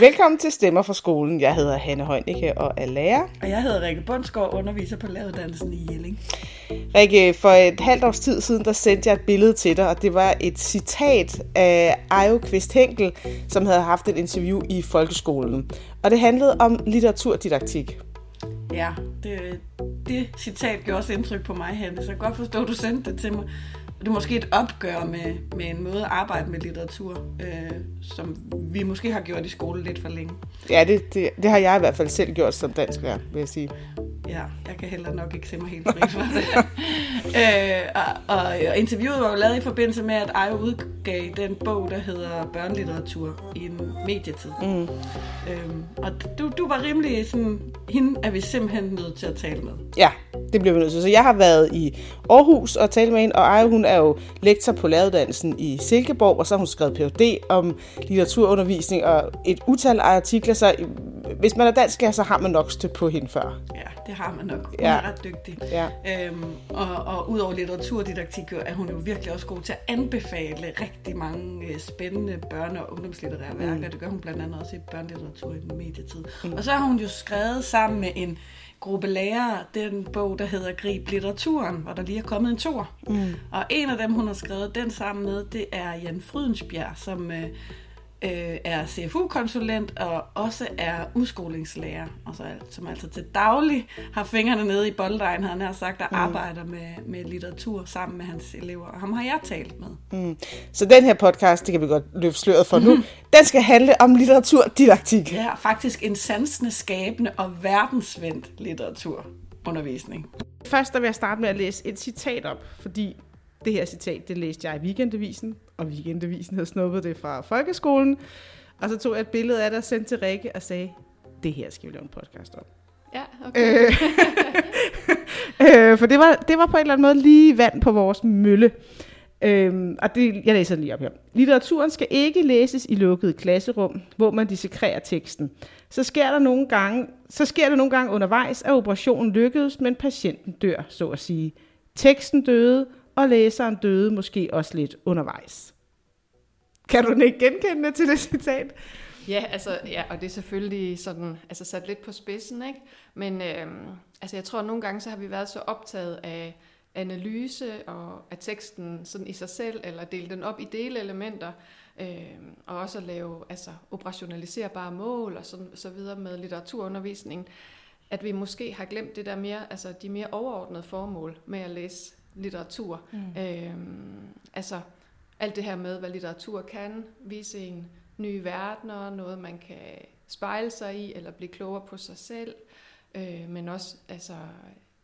Velkommen til Stemmer fra skolen. Jeg hedder Hanne Heunicke og er lærer. Og jeg hedder Rikke Bundsgaard, underviser på lavedansen i Jelling. Rikke, for et halvt års tid siden, der sendte jeg et billede til dig, og det var et citat af Ajo Kvist Henkel, som havde haft et interview i folkeskolen. Og det handlede om litteraturdidaktik. Ja, det, det citat gjorde også indtryk på mig, Hanne, så jeg kan godt forstå, at du sendte det til mig. Det er måske et opgør med, med en måde at arbejde med litteratur, øh, som vi måske har gjort i skole lidt for længe. Ja, det, det, det har jeg i hvert fald selv gjort som dansklærer, vil jeg sige. Ja, jeg kan heller nok ikke se mig helt fri for det. øh, og, og, og interviewet var jo lavet i forbindelse med, at Ajo udgav den bog, der hedder Børnelitteratur i en medietid. Mm. Øhm, og du, du var rimelig sådan, hende er vi simpelthen nødt til at tale med. Ja, det bliver vi nødt til. Så jeg har været i Aarhus og talt med hende, og Ajo, hun er jo lektor på læreruddannelsen i Silkeborg, og så har hun skrevet Ph.D. om litteraturundervisning og et utal af artikler, så hvis man er dansk, så har man nok stødt på hende før. Ja, det har man nok. Hun ja. er ret dygtig. Ja. Øhm, og, og udover litteraturdidaktik, er hun jo virkelig også god til at anbefale rigtig mange øh, spændende børne- og ungdomslitterære mm. værker. Det gør hun blandt andet også i børnelitteratur i medietid. Mm. Og så har hun jo skrevet sammen med en gruppe lærere den bog, der hedder Grib litteraturen, hvor der lige er kommet en tor. Mm. Og en af dem, hun har skrevet den sammen med, det er Jan Frydensbjerg, som øh, øh, er CFU-konsulent og også er udskolingslærer, og så, som altså til daglig har fingrene nede i bolddejen, han har sagt, og mm. arbejder med, med litteratur sammen med hans elever. Og ham har jeg talt med. Mm. Så den her podcast, det kan vi godt løfte sløret for nu, den skal handle om litteraturdidaktik. Ja, faktisk en sansende, skabende og verdensvendt litteraturundervisning. Først der vil jeg starte med at læse et citat op, fordi det her citat, det læste jeg i weekendavisen, og weekendavisen havde snuppet det fra folkeskolen. Og så tog jeg et billede af det og sendte til Rikke og sagde, det her skal vi lave en podcast om. Ja, okay. Øh, øh, for det var, det var på en eller anden måde lige vand på vores mølle. Øhm, og det, jeg læser den lige op her. Litteraturen skal ikke læses i lukkede klasserum, hvor man dissekrerer teksten. Så sker, der nogle gange, så sker det nogle gange undervejs, at operationen lykkedes, men patienten dør, så at sige. Teksten døde, og læseren døde måske også lidt undervejs. Kan du ikke genkende det til det citat? Ja, altså, ja, og det er selvfølgelig sådan, altså sat lidt på spidsen, ikke? Men øhm, altså, jeg tror, at nogle gange så har vi været så optaget af analyse og af teksten sådan i sig selv, eller dele den op i delelementer, øh, og også at lave altså, operationaliserbare mål og sådan, så videre med litteraturundervisningen, at vi måske har glemt det der mere, altså de mere overordnede formål med at læse litteratur. Mm. Øhm, altså alt det her med, hvad litteratur kan, vise en nye verdener, noget man kan spejle sig i, eller blive klogere på sig selv, øh, men også altså,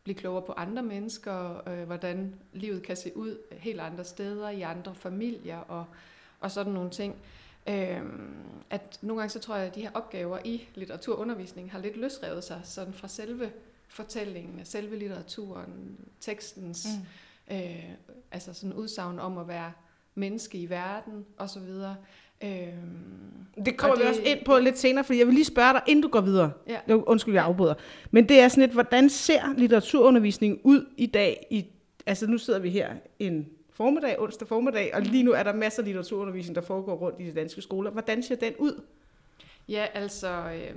blive klogere på andre mennesker, øh, hvordan livet kan se ud helt andre steder, i andre familier og, og sådan nogle ting. Øh, at nogle gange så tror jeg, at de her opgaver i litteraturundervisning har lidt løsrevet sig sådan fra selve fortællingen, selve litteraturen, tekstens, mm. Øh, altså sådan udsagn om at være menneske i verden og så videre. Øhm, det kommer det, vi også ind på lidt senere, fordi jeg vil lige spørge dig, inden du går videre. Ja. Undskyld, jeg afbryder. Men det er sådan et, hvordan ser litteraturundervisningen ud i dag? I, altså nu sidder vi her en formiddag, onsdag formiddag, og lige nu er der masser af litteraturundervisning, der foregår rundt i de danske skoler. Hvordan ser den ud? Ja, altså, øh,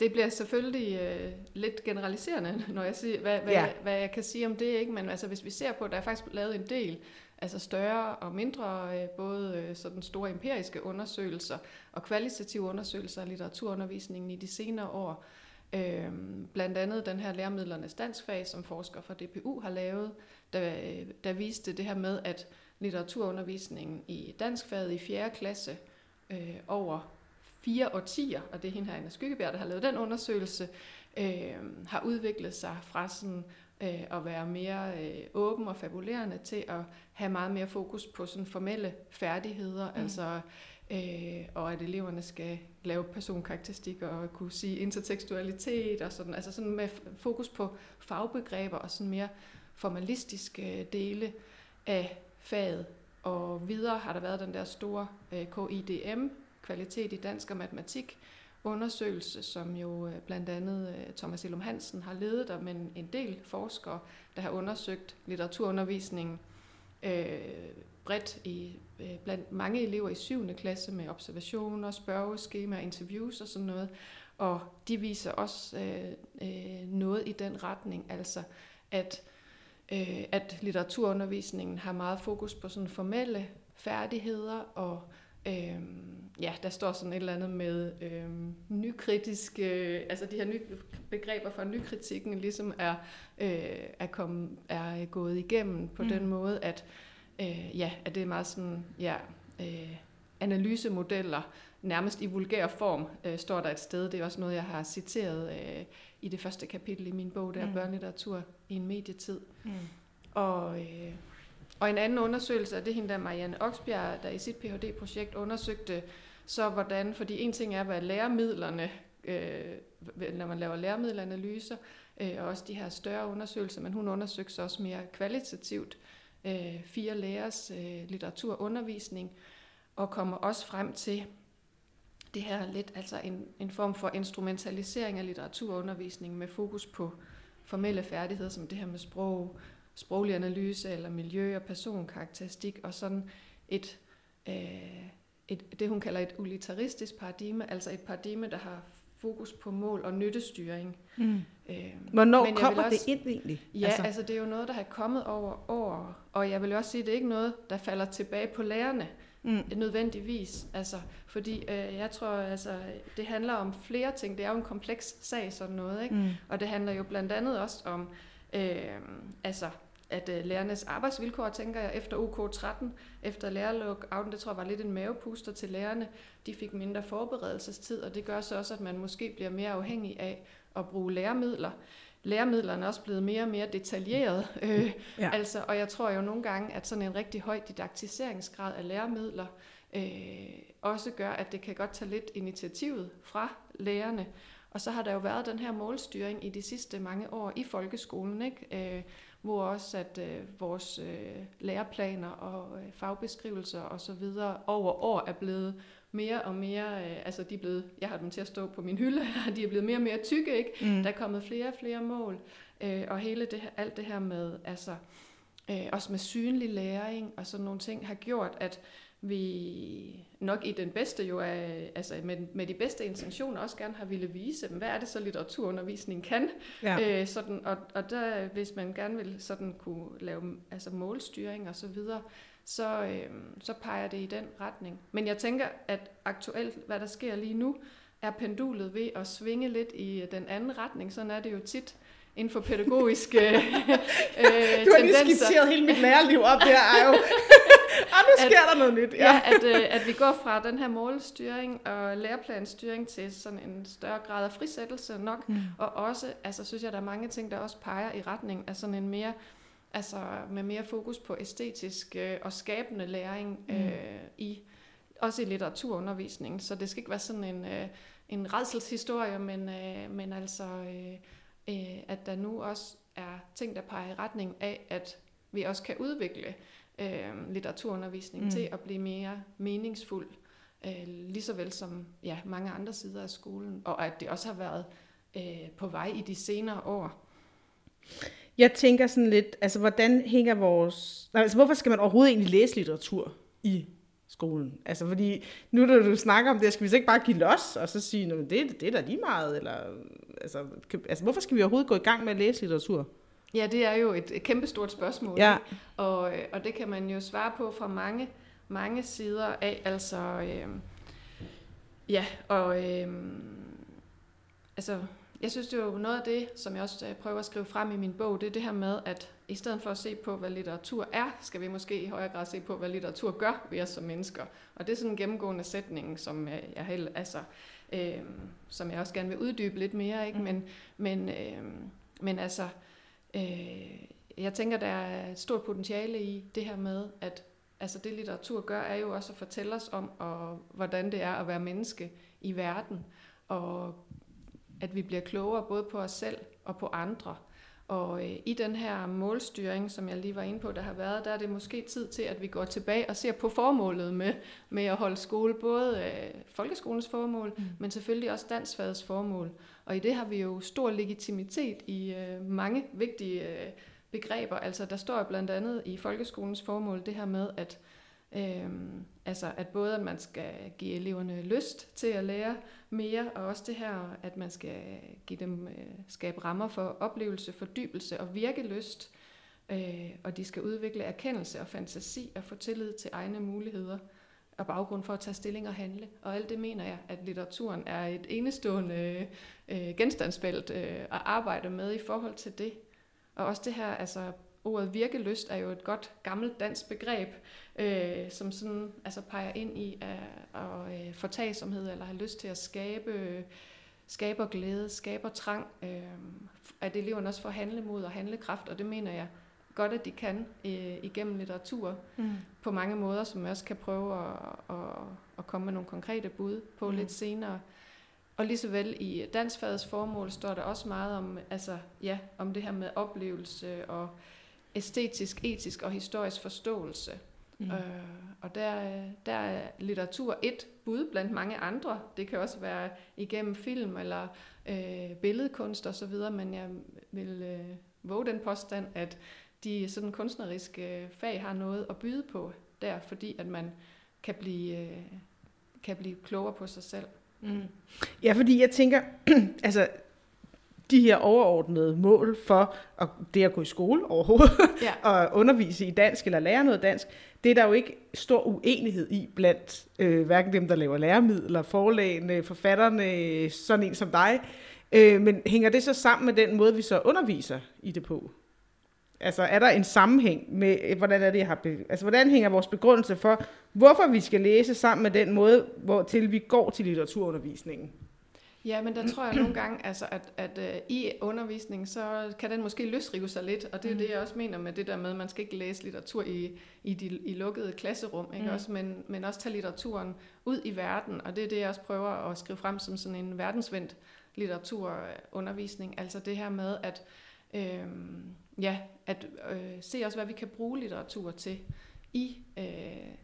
det bliver selvfølgelig øh, lidt generaliserende, når jeg siger, hvad, hvad, ja. jeg, hvad jeg kan sige om det, ikke? Men altså, hvis vi ser på, der er faktisk lavet en del altså større og mindre, øh, både øh, sådan store empiriske undersøgelser og kvalitative undersøgelser af litteraturundervisningen i de senere år. Øh, blandt andet den her læremidlernes danskfag, som forskere fra DPU har lavet, der, der viste det her med, at litteraturundervisningen i danskfaget i 4. klasse øh, over fire årtier, og det er hende her, Anna Skyggebjerg, der har lavet den undersøgelse, øh, har udviklet sig fra sådan øh, at være mere øh, åben og fabulerende til at have meget mere fokus på sådan formelle færdigheder, mm. altså øh, og at eleverne skal lave personkarakteristikker og kunne sige intertekstualitet og sådan, altså sådan med fokus på fagbegreber og sådan mere formalistiske dele af faget. Og videre har der været den der store øh, KIDM, kvalitet i dansk og matematik, undersøgelse, som jo øh, blandt andet øh, Thomas Elum Hansen har ledet, men en del forskere, der har undersøgt litteraturundervisningen øh, bredt i, øh, blandt mange elever i 7. klasse med observationer, spørgeskemaer, interviews og sådan noget. Og de viser også øh, øh, noget i den retning, altså at, øh, at litteraturundervisningen har meget fokus på sådan formelle færdigheder og Øhm, ja, der står sådan et eller andet med øhm, nykritiske, altså de her ny, begreber for nykritikken ligesom er, øh, er, kommet, er gået igennem på mm. den måde, at, øh, ja, at det er meget sådan, ja, øh, analysemodeller, nærmest i vulgær form, øh, står der et sted. Det er også noget, jeg har citeret øh, i det første kapitel i min bog, der er mm. børnelitteratur i en medietid. Mm. Og, øh, og en anden undersøgelse er det hende der Marianne Oksbjerg, der i sit Ph.D.-projekt undersøgte så hvordan, fordi en ting er, hvad læremidlerne, øh, når man laver læremiddelanalyser, øh, og også de her større undersøgelser, men hun undersøgte så også mere kvalitativt øh, fire lærers øh, litteraturundervisning, og kommer også frem til det her lidt, altså en, en form for instrumentalisering af litteraturundervisning med fokus på formelle færdigheder, som det her med sprog, sproglig analyse eller miljø- og personkarakteristik, og sådan et, øh, et, det hun kalder et utilitaristisk paradigme, altså et paradigme, der har fokus på mål og nyttestyring. Mm. Øh, Hvornår men kommer også, det ind egentlig? Ja, altså. altså det er jo noget, der har kommet over år, og jeg vil også sige, at det er ikke noget, der falder tilbage på lærerne mm. nødvendigvis. Altså, fordi øh, jeg tror, altså, det handler om flere ting. Det er jo en kompleks sag, sådan noget. Ikke? Mm. Og det handler jo blandt andet også om, øh, altså, at øh, lærernes arbejdsvilkår, tænker jeg, efter UK 13, efter lærerlockouten, det tror jeg var lidt en mavepuster til lærerne, de fik mindre forberedelsestid, og det gør så også, at man måske bliver mere afhængig af at bruge læremidler. Læremidlerne er også blevet mere og mere detaljeret, øh, ja. altså, og jeg tror jo nogle gange, at sådan en rigtig høj didaktiseringsgrad af læremidler øh, også gør, at det kan godt tage lidt initiativet fra lærerne. Og så har der jo været den her målstyring i de sidste mange år i folkeskolen, ikke? Øh, hvor også at øh, vores øh, læreplaner og øh, fagbeskrivelser og så videre over år er blevet mere og mere, øh, altså de er blevet, jeg har dem til at stå på min hylde, de er blevet mere og mere tykke, ikke? Mm. Der er kommet flere og flere mål, øh, og hele det, alt det her med, altså øh, også med synlig læring og sådan nogle ting, har gjort, at vi nok i den bedste jo er, altså med, med de bedste intentioner også gerne har ville vise dem, hvad er det så litteraturundervisning kan. Ja. Øh, sådan, og, og der, hvis man gerne vil sådan kunne lave altså målstyring og så videre, så, øh, så peger det i den retning. Men jeg tænker, at aktuelt, hvad der sker lige nu, er pendulet ved at svinge lidt i den anden retning. Sådan er det jo tit inden for pædagogiske øh, tendenser. Du har lige skitseret hele mit lærerliv op der, er jo. ah, nu sker at, der noget nyt. Ja, ja at, øh, at vi går fra den her målstyring og læreplanstyring til sådan en større grad af frisættelse nok. Mm. Og også, altså synes jeg, der er mange ting, der også peger i retning af sådan en mere, altså med mere fokus på æstetisk øh, og skabende læring mm. øh, i også i litteraturundervisning. Så det skal ikke være sådan en, øh, en redselshistorie, men, øh, men altså, øh, øh, at der nu også er ting, der peger i retning af, at vi også kan udvikle øh, litteraturundervisning mm. til at blive mere meningsfuld, øh, lige så vel som ja, mange andre sider af skolen, og at det også har været øh, på vej i de senere år. Jeg tænker sådan lidt, altså hvordan hænger vores... Altså hvorfor skal man overhovedet egentlig læse litteratur i skolen? Altså fordi, nu når du snakker om det, skal vi så ikke bare give los, og så sige, at det, det er da lige meget, eller... Altså, altså hvorfor skal vi overhovedet gå i gang med at læse litteratur? Ja, det er jo et, kæmpestort spørgsmål. Ja. Og, øh, og det kan man jo svare på fra mange, mange sider af. Altså, øh, ja, og øh, altså, jeg synes, det er jo noget af det, som jeg også øh, prøver at skrive frem i min bog, det er det her med, at i stedet for at se på, hvad litteratur er, skal vi måske i højere grad se på, hvad litteratur gør ved os som mennesker. Og det er sådan en gennemgående sætning, som øh, jeg, helt, altså, øh, som jeg også gerne vil uddybe lidt mere, ikke? Mm. Men, men, øh, men altså, Øh, jeg tænker, der er et stort potentiale i det her med, at altså det litteratur gør, er jo også at fortælle os om, og, hvordan det er at være menneske i verden, og at vi bliver klogere både på os selv og på andre. Og øh, i den her målstyring, som jeg lige var inde på, der har været, der er det måske tid til, at vi går tilbage og ser på formålet med, med at holde skole. Både øh, folkeskolens formål, mm. men selvfølgelig også dansfagets formål. Og i det har vi jo stor legitimitet i øh, mange vigtige øh, begreber. Altså der står blandt andet i folkeskolens formål det her med, at Øhm, altså at både at man skal give eleverne lyst til at lære mere, og også det her, at man skal give dem øh, skabe rammer for oplevelse, fordybelse og virkelyst, øh, og de skal udvikle erkendelse og fantasi og få tillid til egne muligheder og baggrund for at tage stilling og handle. Og alt det mener jeg, at litteraturen er et enestående øh, øh, genstandsfelt øh, at arbejde med i forhold til det. Og også det her, altså ordet virkelyst er jo et godt gammelt dansk begreb, øh, som sådan altså peger ind i at, at, at fortagsomhed eller have lyst til at skabe, skaber glæde, skaber trang, øh, at eleverne også får handlemod og handlekraft, og det mener jeg godt, at de kan øh, igennem litteratur mm. på mange måder, som jeg også kan prøve at, at, at komme med nogle konkrete bud på mm. lidt senere. Og lige så vel i dansfagets formål står der også meget om, altså, ja, om det her med oplevelse og æstetisk, etisk og historisk forståelse. Mm. Øh, og der, der er litteratur et bud blandt mange andre. Det kan også være igennem film eller øh, billedkunst og så videre, men jeg vil øh, våge den påstand, at de sådan kunstneriske fag har noget at byde på der, fordi at man kan blive, øh, kan blive klogere på sig selv. Mm. Ja, fordi jeg tænker, altså de her overordnede mål for at, det at gå i skole overhovedet, ja. og undervise i dansk eller lære noget dansk, det er der jo ikke stor uenighed i blandt øh, hverken dem, der laver læremidler, forlagene, forfatterne, sådan en som dig. Øh, men hænger det så sammen med den måde, vi så underviser i det på? Altså er der en sammenhæng med, øh, hvordan er det, jeg har be- altså hvordan hænger vores begrundelse for, hvorfor vi skal læse sammen med den måde, hvor til vi går til litteraturundervisningen? Ja, men der tror jeg nogle gange, altså, at, at uh, i undervisningen, så kan den måske løsrive sig lidt, og det er mm. det, jeg også mener med det der med, at man skal ikke læse litteratur i, i de i lukkede klasserum, ikke? Mm. Også, men, men også tage litteraturen ud i verden, og det er det, jeg også prøver at skrive frem som sådan en verdensvendt litteraturundervisning, altså det her med, at øh, ja, at øh, se også, hvad vi kan bruge litteratur til i øh,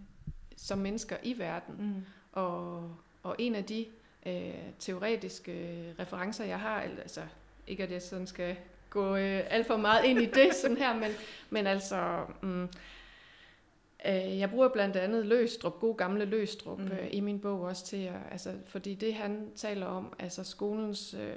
som mennesker i verden. Mm. Og, og en af de øh, teoretiske referencer, jeg har, altså ikke at jeg sådan skal gå øh, alt for meget ind i det sådan her, men, men altså, mm, øh, jeg bruger blandt andet Løstrup, god gamle Løstrup, mm. øh, i min bog også til, at, altså, fordi det han taler om, altså skolens øh,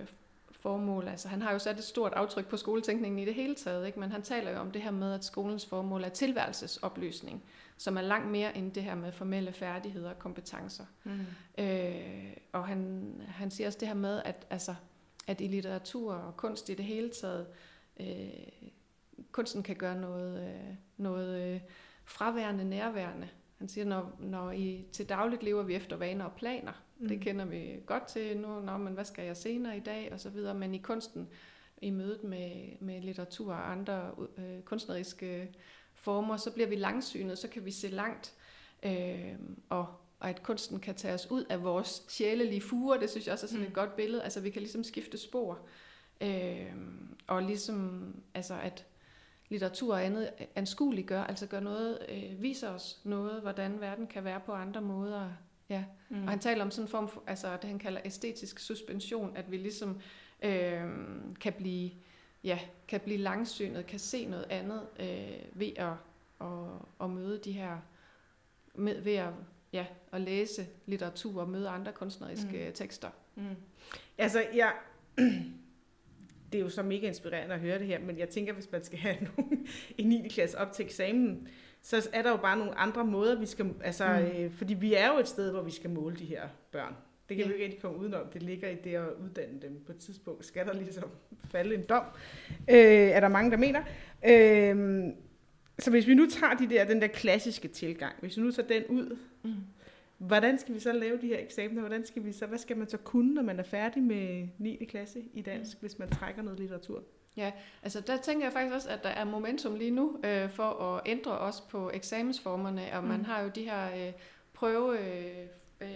formål, altså han har jo sat et stort aftryk på skoletænkningen i det hele taget, ikke? men han taler jo om det her med, at skolens formål er tilværelsesoplysning som er langt mere end det her med formelle færdigheder og kompetencer. Mm. Øh, og han, han siger også det her med, at, altså, at i litteratur og kunst i det hele taget, øh, kunsten kan gøre noget, øh, noget øh, fraværende, nærværende. Han siger, når, når I til dagligt lever vi efter vaner og planer. Mm. Det kender vi godt til nu, når man, hvad skal jeg senere i dag, og så videre. Men i kunsten, i mødet med, med litteratur og andre øh, kunstneriske former, så bliver vi langsynet, så kan vi se langt, øh, og, og at kunsten kan tage os ud af vores sjælelige fure, det synes jeg også er sådan mm. et godt billede. Altså vi kan ligesom skifte spor, øh, og ligesom, altså at litteratur og andet anskueligt gør, altså gør noget, øh, viser os noget, hvordan verden kan være på andre måder. Ja. Mm. Og han taler om sådan en form for, altså det han kalder æstetisk suspension, at vi ligesom øh, kan blive ja, kan blive langsynet, kan se noget andet øh, ved at, at, at møde de her, med, ved at, ja, at læse litteratur og møde andre kunstneriske mm. tekster. Mm. Altså, ja, det er jo så mega inspirerende at høre det her, men jeg tænker, hvis man skal have nogen, en 9. klasse op til eksamen, så er der jo bare nogle andre måder, vi skal, altså, mm. øh, fordi vi er jo et sted, hvor vi skal måle de her børn. Det kan ja. vi ikke rigtig komme udenom. Det ligger i det at uddanne dem på et tidspunkt. Skal der ligesom falde en dom? Øh, er der mange, der mener. Øh, så hvis vi nu tager de der, den der klassiske tilgang, hvis vi nu tager den ud, mm. hvordan skal vi så lave de her eksamener? Hvordan skal vi så, hvad skal man så kunne, når man er færdig med 9. klasse i dansk, mm. hvis man trækker noget litteratur? Ja, altså der tænker jeg faktisk også, at der er momentum lige nu øh, for at ændre os på eksamensformerne, og mm. man har jo de her øh, prøve, øh, øh,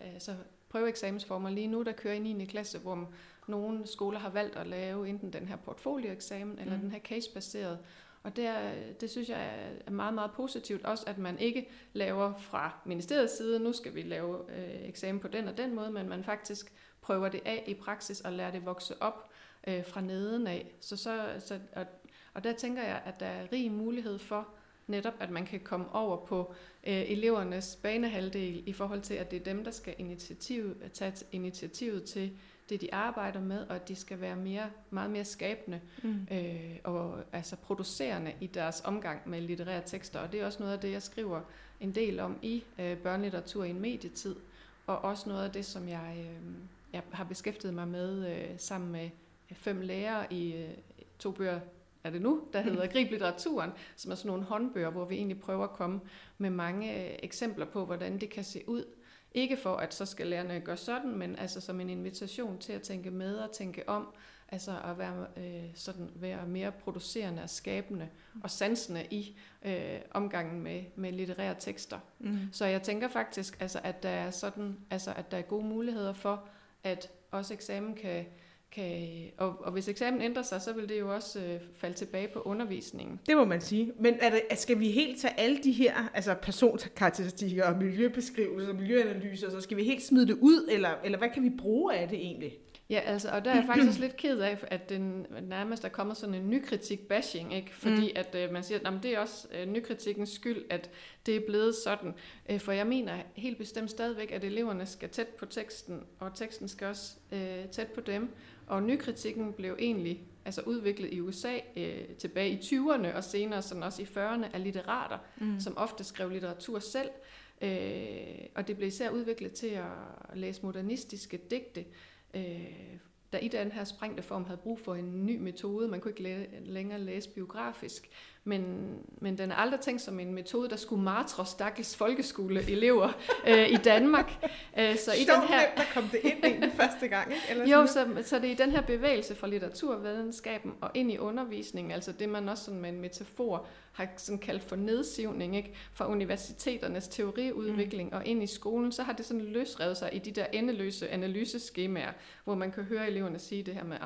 altså prøveeksamensformer lige nu, der kører i 9. klasse, hvor nogle skoler har valgt at lave enten den her portfolioeksamen eller mm. den her case-baseret. Og det, er, det synes jeg er meget, meget positivt. Også at man ikke laver fra ministeriets side, nu skal vi lave øh, eksamen på den og den måde, men man faktisk prøver det af i praksis og lærer det vokse op øh, fra neden af. Så, så, så, og, Og der tænker jeg, at der er rig mulighed for netop, at man kan komme over på øh, elevernes banehalvdel i forhold til, at det er dem, der skal initiativ, tage initiativet til det, de arbejder med, og at de skal være mere, meget mere skabende mm. øh, og altså producerende i deres omgang med litterære tekster. Og det er også noget af det, jeg skriver en del om i øh, børnelitteratur i en medietid, og også noget af det, som jeg, øh, jeg har beskæftiget mig med øh, sammen med fem lærere i øh, to bøger, er det nu, der hedder Grib litteraturen, som er sådan nogle håndbøger, hvor vi egentlig prøver at komme med mange øh, eksempler på, hvordan det kan se ud. Ikke for, at så skal lærerne gøre sådan, men altså som en invitation til at tænke med og tænke om, altså at være, øh, sådan, være mere producerende og skabende og sansende i øh, omgangen med, med litterære tekster. Mm. Så jeg tænker faktisk, altså, at der er sådan, altså, at der er gode muligheder for, at også eksamen kan kan, og, og hvis eksamen ændrer sig, så vil det jo også øh, falde tilbage på undervisningen. Det må man sige. Men er det, skal vi helt tage alle de her altså personkarakteristikker og miljøbeskrivelser og miljøanalyser, så skal vi helt smide det ud, eller, eller hvad kan vi bruge af det egentlig? Ja, altså, og der er jeg faktisk lidt ked af, at den nærmest er kommet sådan en nykritik bashing, ikke? fordi mm. at øh, man siger, at det er også øh, nykritikkens skyld, at det er blevet sådan. Øh, for jeg mener helt bestemt stadigvæk, at eleverne skal tæt på teksten, og teksten skal også øh, tæt på dem. Og nykritikken blev egentlig altså udviklet i USA øh, tilbage i 20'erne og senere sådan også i 40'erne af litterater, mm. som ofte skrev litteratur selv. Øh, og det blev især udviklet til at læse modernistiske digte, øh, der i den her sprængte form havde brug for en ny metode. Man kunne ikke læ- længere læse biografisk. Men, men den er aldrig tænkt som en metode, der skulle martre stakkels folkeskoleelever øh, i Danmark. Øh, så i den her... der kom det ind egentlig første gang, ikke? Eller jo, så, så det er i den her bevægelse fra litteraturvidenskaben og ind i undervisningen, altså det man også sådan med en metafor har sådan kaldt for nedsivning, ikke? fra universiteternes teoriudvikling mm. og ind i skolen, så har det sådan løsrevet sig i de der endeløse analyseskemaer, hvor man kan høre eleverne sige det her med,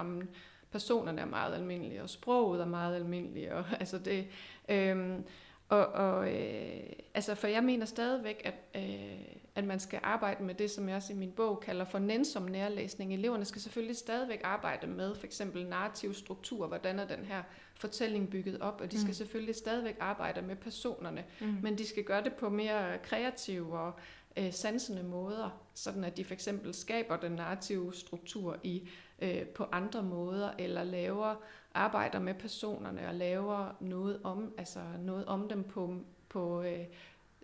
personerne er meget almindelige, og sproget er meget almindeligt, og altså det... Øhm, og, og øh, altså for jeg mener stadigvæk, at, øh, at man skal arbejde med det, som jeg også i min bog kalder for nænsom nærlæsning. Eleverne skal selvfølgelig stadigvæk arbejde med for eksempel narrativ struktur, hvordan er den her fortælling bygget op, og de skal mm. selvfølgelig stadigvæk arbejde med personerne, mm. men de skal gøre det på mere kreative og øh, sansende måder, sådan at de for eksempel skaber den narrative struktur i øh, på andre måder, eller laver arbejder med personerne og laver noget om, altså noget om dem på, på øh,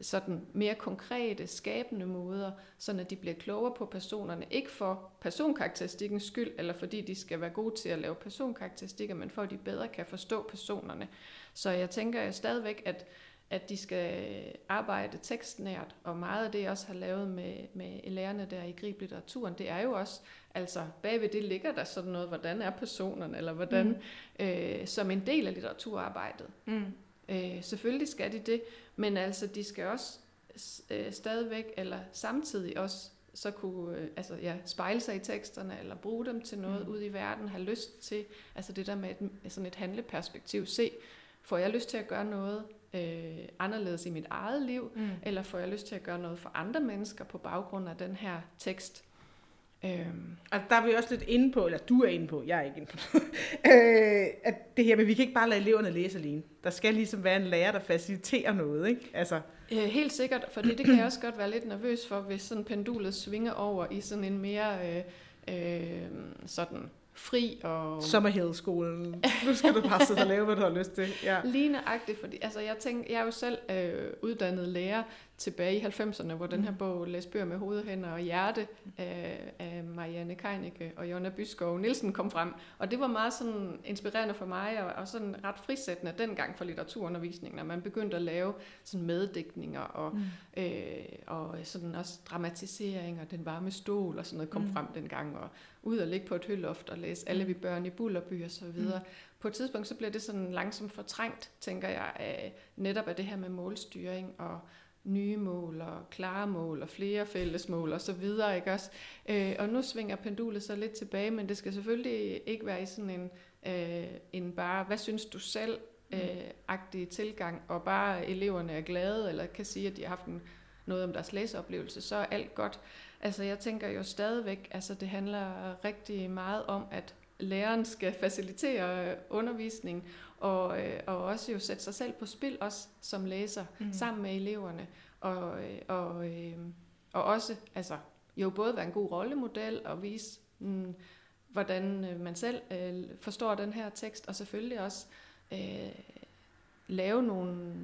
sådan mere konkrete, skabende måder, så at de bliver klogere på personerne. Ikke for personkarakteristikkens skyld, eller fordi de skal være gode til at lave personkarakteristikker, men for at de bedre kan forstå personerne. Så jeg tænker stadigvæk, at at de skal arbejde tekstnært, og meget af det, jeg også har lavet med, med lærerne der i Grib Litteraturen, det er jo også, altså bagved det ligger der sådan noget, hvordan er personerne, eller hvordan, mm. øh, som en del af litteraturarbejdet. Mm. Øh, selvfølgelig skal de det, men altså de skal også øh, stadigvæk, eller samtidig også så kunne øh, altså, ja, spejle sig i teksterne, eller bruge dem til noget mm. ud i verden, have lyst til, altså det der med et, sådan et handleperspektiv, se, får jeg lyst til at gøre noget øh, anderledes i mit eget liv, mm. eller får jeg lyst til at gøre noget for andre mennesker på baggrund af den her tekst. Øhm. Altså, der er vi også lidt inde på, eller du er inde på, jeg er ikke inde på, øh, at det her, men vi kan ikke bare lade eleverne læse alene. Der skal ligesom være en lærer, der faciliterer noget, ikke? Altså. Øh, helt sikkert, for det kan jeg også godt være lidt nervøs for, hvis sådan pendulet svinger over i sådan en mere øh, øh, sådan fri og... Sommerhedskolen. Nu skal du bare sidde og lave, hvad du har lyst til. Ja. Ligneagtigt, fordi altså, jeg, tænker, jeg er jo selv øh, uddannet lærer tilbage i 90'erne, hvor den her mm. bog, Læs bøger med hoved, hænder og hjerte, af, af Marianne Keinicke og Jonna Byskov Nielsen kom frem. Og det var meget sådan inspirerende for mig, og, og sådan ret frisættende dengang for litteraturundervisningen, når man begyndte at lave sådan meddækninger og, mm. øh, og sådan også dramatisering og den varme stol og sådan noget kom mm. frem dengang, og ud og ligge på et hølloft og læse alle mm. vi børn i bullerby og så videre. Mm. På et tidspunkt så bliver det sådan langsomt fortrængt, tænker jeg, af netop af det her med målstyring og nye mål og klare mål og flere fælles mål og så videre, ikke også? Øh, og nu svinger pendulet så lidt tilbage, men det skal selvfølgelig ikke være i sådan en, øh, en bare, hvad synes du selv, mm. øh, agtig tilgang, og bare eleverne er glade, eller kan sige, at de har haft en, noget om deres læseoplevelse, så er alt godt. Altså jeg tænker jo stadigvæk, altså det handler rigtig meget om, at læreren skal facilitere undervisning, og, øh, og også jo sætte sig selv på spil, også som læser, mm. sammen med eleverne, og, øh, og, øh, og også altså, jo både være en god rollemodel og vise, mm, hvordan øh, man selv øh, forstår den her tekst, og selvfølgelig også øh, lave nogle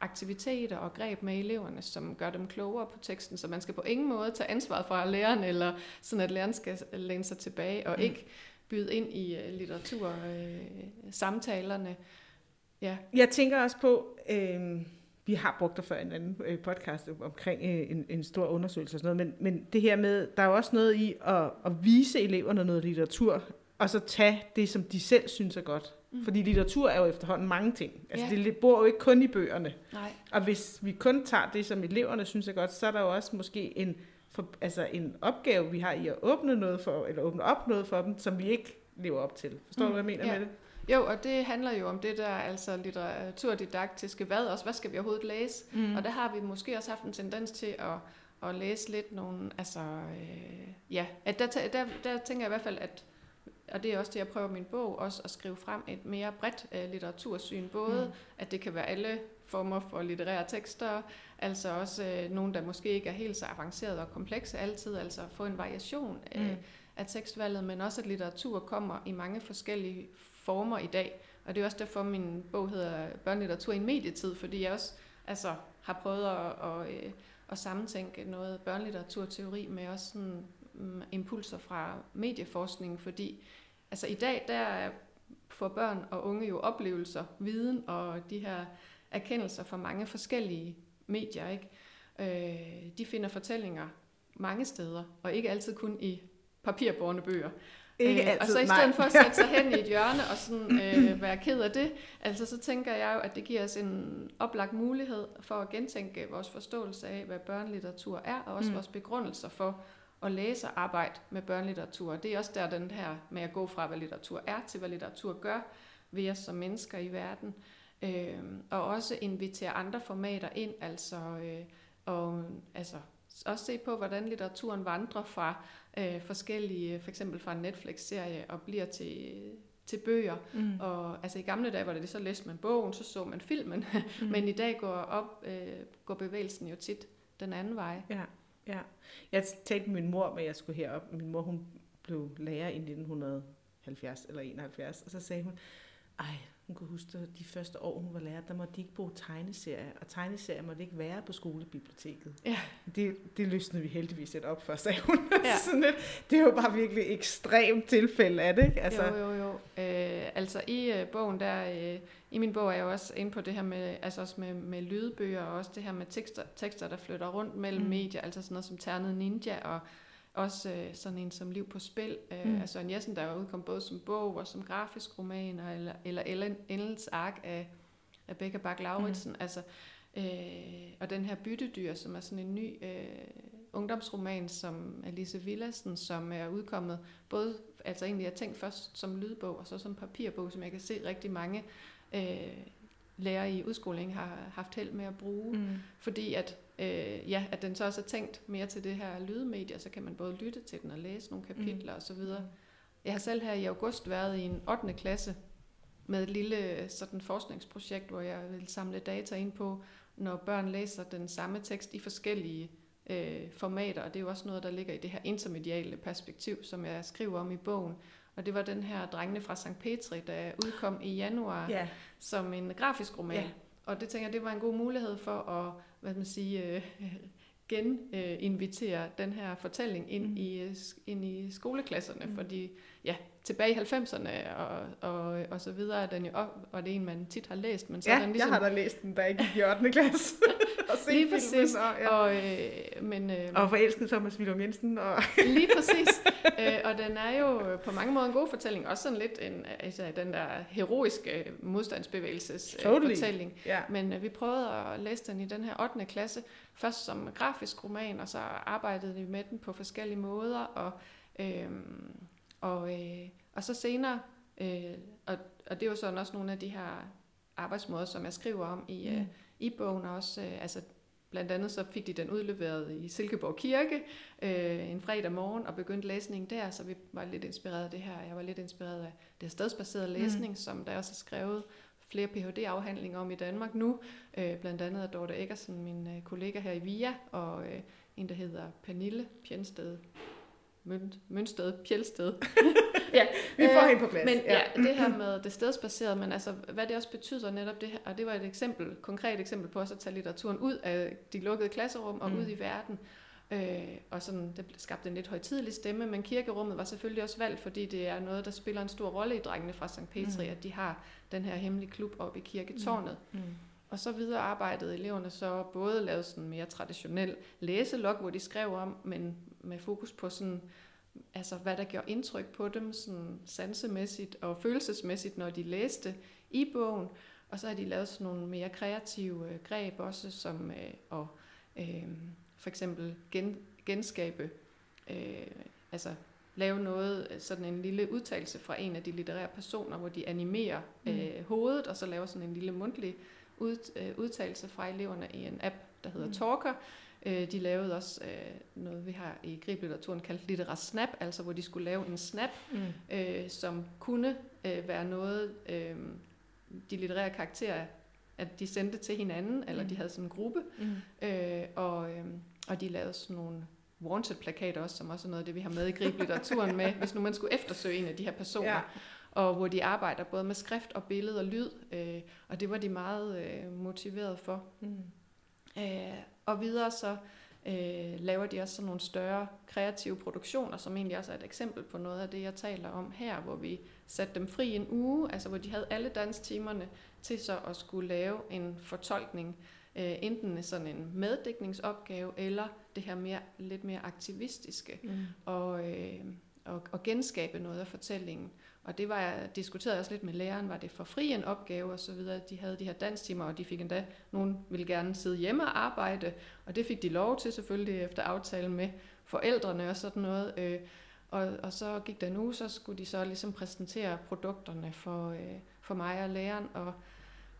aktiviteter og greb med eleverne, som gør dem klogere på teksten, så man skal på ingen måde tage ansvaret fra læreren, eller sådan at læreren skal læne sig tilbage og mm. ikke byde ind i uh, litteratursamtalerne. Uh, ja. Jeg tænker også på, øh, vi har brugt det før en anden øh, podcast omkring øh, en, en stor undersøgelse og sådan noget, men, men det her med, der er jo også noget i at, at vise eleverne noget litteratur, og så tage det, som de selv synes er godt. Mm. Fordi litteratur er jo efterhånden mange ting. Altså ja. det bor jo ikke kun i bøgerne. Nej. Og hvis vi kun tager det, som eleverne synes er godt, så er der jo også måske en, for, altså en opgave, vi har i at åbne noget for, eller åbne op noget for dem, som vi ikke lever op til. Forstår mm. du, hvad jeg mener ja. med det? Jo, og det handler jo om det der altså litteraturdidaktiske, hvad også, hvad skal vi overhovedet læse? Mm. Og der har vi måske også haft en tendens til at, at læse lidt nogle, altså, øh, ja, at der, der, der tænker jeg i hvert fald, at og det er også det, jeg prøver min bog, også at skrive frem et mere bredt uh, litteratursyn. Både mm. at det kan være alle former for litterære tekster, altså også uh, nogle, der måske ikke er helt så avancerede og komplekse altid, altså få en variation mm. af tekstvalget, men også at litteratur kommer i mange forskellige former i dag. Og det er også derfor, min bog hedder Børnelitteratur i en medietid, fordi jeg også altså, har prøvet at, at, at, at sammentænke noget børnelitteraturteori med også sådan, um, impulser fra medieforskningen, fordi Altså i dag, der får børn og unge jo oplevelser, viden og de her erkendelser fra mange forskellige medier. Ikke? Øh, de finder fortællinger mange steder, og ikke altid kun i papirbårne bøger. Ikke altid, øh, og så i stedet nej. for at sætte sig hen i et hjørne og sådan, øh, være ked af det, altså så tænker jeg jo, at det giver os en oplagt mulighed for at gentænke vores forståelse af, hvad børnelitteratur er, og også mm. vores begrundelser for, at læse og arbejde med børnelitteratur. Det er også der den her med at gå fra, hvad litteratur er, til hvad litteratur gør ved os som mennesker i verden. Øh, og også invitere andre formater ind, altså, øh, og, altså også se på, hvordan litteraturen vandrer fra øh, forskellige, for eksempel fra en Netflix-serie, og bliver til, til bøger. Mm. Og altså i gamle dage var det så læste man bogen, så så man filmen, mm. men i dag går, op, øh, går bevægelsen jo tit den anden vej. Ja. Ja. Jeg talte med min mor, at jeg skulle herop. Min mor, hun blev lærer i 1970 eller 71, og så sagde hun, ej, hun kunne huske, at de første år, hun var lærer, der måtte de ikke bruge tegneserier, og tegneserier måtte ikke være på skolebiblioteket. Ja. Det, det løsnede vi heldigvis lidt op for, sagde hun. Ja. Sådan lidt, det er jo bare virkelig ekstremt tilfælde af det, ikke? Altså. Jo, jo, jo. Øh, altså i øh, bogen, der, øh, i min bog er jeg jo også inde på det her med, altså også med, med lydbøger, og også det her med tekster, tekster der flytter rundt mellem mm. medier, altså sådan noget som Ternet Ninja, og også øh, sådan en som Liv på Spil, øh, mm. altså en Jessen, der er udkommet både som bog og som grafisk roman, eller, eller Ellen, ark af Rebecca bak lauritsen mm. altså, øh, og den her Byttedyr, som er sådan en ny øh, ungdomsroman, som Alice Villassen, som er udkommet både, altså egentlig jeg tænkt først som lydbog, og så som papirbog, som jeg kan se rigtig mange øh, lærere i udskoling har haft held med at bruge, mm. fordi at, øh, ja, at den så også er tænkt mere til det her lydmedie, så kan man både lytte til den og læse nogle kapitler mm. osv. Jeg har selv her i august været i en 8. klasse med et lille sådan forskningsprojekt, hvor jeg vil samle data ind på, når børn læser den samme tekst i forskellige øh, formater, og det er jo også noget, der ligger i det her intermediale perspektiv, som jeg skriver om i bogen, og det var den her Drengene fra St. Petri, der udkom i januar ja. som en grafisk roman. Ja. Og det tænker jeg, det var en god mulighed for at hvad man sige, øh, geninvitere den her fortælling ind, mm. i, øh, ind i skoleklasserne, mm. fordi ja, tilbage i 90'erne og, og, og så videre er den jo op, og det er en, man tit har læst. Men så ja, er den ligesom... jeg har da læst den, der ikke i 8. klasse. og se lige præcis. Og, ja. og, øh, men, øh, og forelsket Thomas Willum Jensen. Og lige præcis. øh, og den er jo på mange måder en god fortælling. Også sådan lidt en, altså, den der heroiske modstandsbevægelses øh, totally. fortælling. Yeah. Men øh, vi prøvede at læse den i den her 8. klasse. Først som grafisk roman, og så arbejdede vi med den på forskellige måder. Og, øh, og, øh, og så senere, øh, og, og det er jo sådan også nogle af de her arbejdsmåder, som jeg skriver om i, mm. øh, i bogen også, øh, altså blandt andet så fik de den udleveret i Silkeborg Kirke øh, en fredag morgen og begyndte læsningen der, så vi var lidt inspireret af det her. Jeg var lidt inspireret af det stedsbaserede mm. læsning, mm. som der også er skrevet flere Ph.D.-afhandlinger om i Danmark nu, øh, blandt andet af Dorte Eggersen, min øh, kollega her i VIA, og øh, en, der hedder Pernille Pjensted Mønsted, Pjelsted. ja, vi får øh, hende på plads. Men ja. ja, det her med det stedsbaserede, men altså, hvad det også betyder netop det her, og det var et eksempel, konkret eksempel på også at tage litteraturen ud af de lukkede klasserum og mm. ud i verden. Øh, og sådan, det skabte en lidt højtidelig stemme, men kirkerummet var selvfølgelig også valgt, fordi det er noget, der spiller en stor rolle i drengene fra St. Petri, mm. at de har den her hemmelige klub oppe i kirketårnet. Mm. Mm. Og så videre arbejdede eleverne så både lavet sådan mere traditionel læselog, hvor de skrev om, men med fokus på sådan, altså hvad der gjorde indtryk på dem sådan sansemæssigt og følelsesmæssigt, når de læste i bogen. Og så har de lavet sådan nogle mere kreative øh, greb også, som øh, at øh, for eksempel gen, genskabe, øh, altså lave noget, sådan en lille udtalelse fra en af de litterære personer, hvor de animerer mm. øh, hovedet, og så laver sådan en lille mundtlig ud, øh, udtalelse fra eleverne i en app, der hedder mm. Talker. Øh, de lavede også øh, noget, vi har i griblitteraturen kaldt litterær snap, altså hvor de skulle lave en snap, mm. øh, som kunne øh, være noget, øh, de litterære karakterer, at de sendte til hinanden, eller mm. de havde sådan en gruppe, mm. øh, og, øh, og de lavede sådan nogle wanted-plakater også, som også er noget af det, vi har med i griblitteraturen med, hvis nu man skulle eftersøge en af de her personer. Ja og hvor de arbejder både med skrift og billede og lyd, øh, og det var de meget øh, motiveret for. Mm. Øh, og videre så øh, laver de også sådan nogle større kreative produktioner, som egentlig også er et eksempel på noget af det, jeg taler om her, hvor vi satte dem fri en uge, altså hvor de havde alle danstimerne til så at skulle lave en fortolkning, øh, enten sådan en meddækningsopgave, eller det her mere, lidt mere aktivistiske, mm. og, øh, og, og genskabe noget af fortællingen. Og det var jeg diskuterede også lidt med læreren, var det for fri en opgave og så videre. De havde de her danstimer, og de fik endda, nogen ville gerne sidde hjemme og arbejde, og det fik de lov til selvfølgelig efter aftale med forældrene og sådan noget. Øh, og, og så gik der nu, så skulle de så ligesom præsentere produkterne for, øh, for mig og læreren. Og,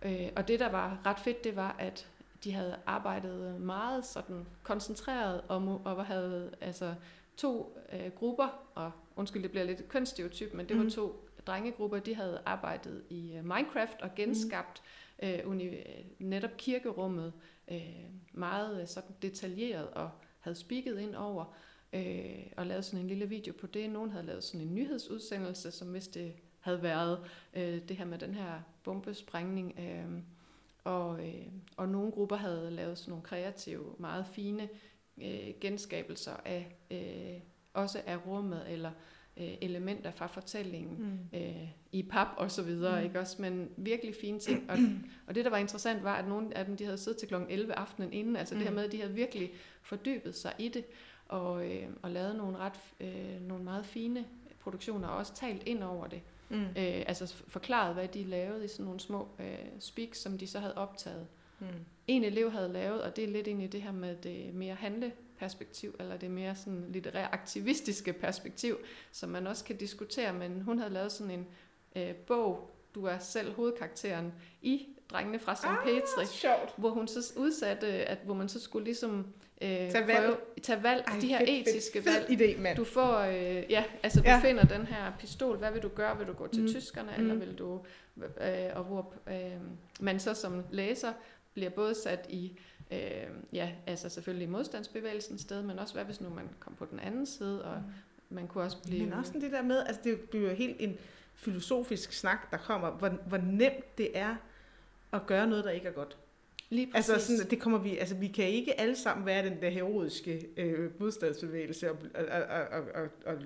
øh, og det, der var ret fedt, det var, at de havde arbejdet meget sådan koncentreret og, og havde altså to øh, grupper, og undskyld, det bliver lidt kønsstereotyp, men det mm. var to drengegrupper, de havde arbejdet i uh, Minecraft og genskabt mm. øh, uni- netop kirkerummet øh, meget øh, sådan detaljeret og havde spikket ind over øh, og lavet sådan en lille video på det. Nogen havde lavet sådan en nyhedsudsendelse, som hvis det havde været øh, det her med den her bombesprængning. Øh, og, øh, og nogle grupper havde lavet sådan nogle kreative, meget fine øh, genskabelser af øh, også af rummet eller øh, elementer fra fortællingen mm. øh, i pap og så videre, mm. ikke også? Men virkelig fine ting. Og, og det, der var interessant, var, at nogle af dem, de havde siddet til kl. 11 aftenen inden, altså mm. det her mm. med, at de havde virkelig fordybet sig i det, og, øh, og lavet nogle, ret, øh, nogle meget fine produktioner, og også talt ind over det. Mm. Øh, altså forklaret, hvad de lavede i sådan nogle små øh, speaks, som de så havde optaget. Mm. En elev havde lavet, og det er lidt ind i det her med det mere handle perspektiv, eller det mere sådan litterær aktivistiske perspektiv, som man også kan diskutere, men hun havde lavet sådan en øh, bog, du er selv hovedkarakteren i Drengene fra St. Ah, Petri, sjovt. hvor hun så udsatte, at hvor man så skulle ligesom øh, tage valg, prøve, tage valg Ej, de her fedt, etiske fedt, valg. idé, mand. Du får, øh, ja, altså du ja. finder den her pistol, hvad vil du gøre? Vil du gå til mm. tyskerne, mm. eller vil du, øh, og hvor øh, man så som læser bliver både sat i øh, ja, altså selvfølgelig modstandsbevægelsen sted, men også hvad hvis nu man kom på den anden side, og mm. man kunne også blive... Men også det der med, altså det bliver jo helt en filosofisk snak, der kommer, hvor, hvor nemt det er at gøre noget, der ikke er godt. Lige altså sådan, det kommer vi, altså vi kan ikke alle sammen være den der heroiske øh, modstandsbevægelse og, og, og, og, og,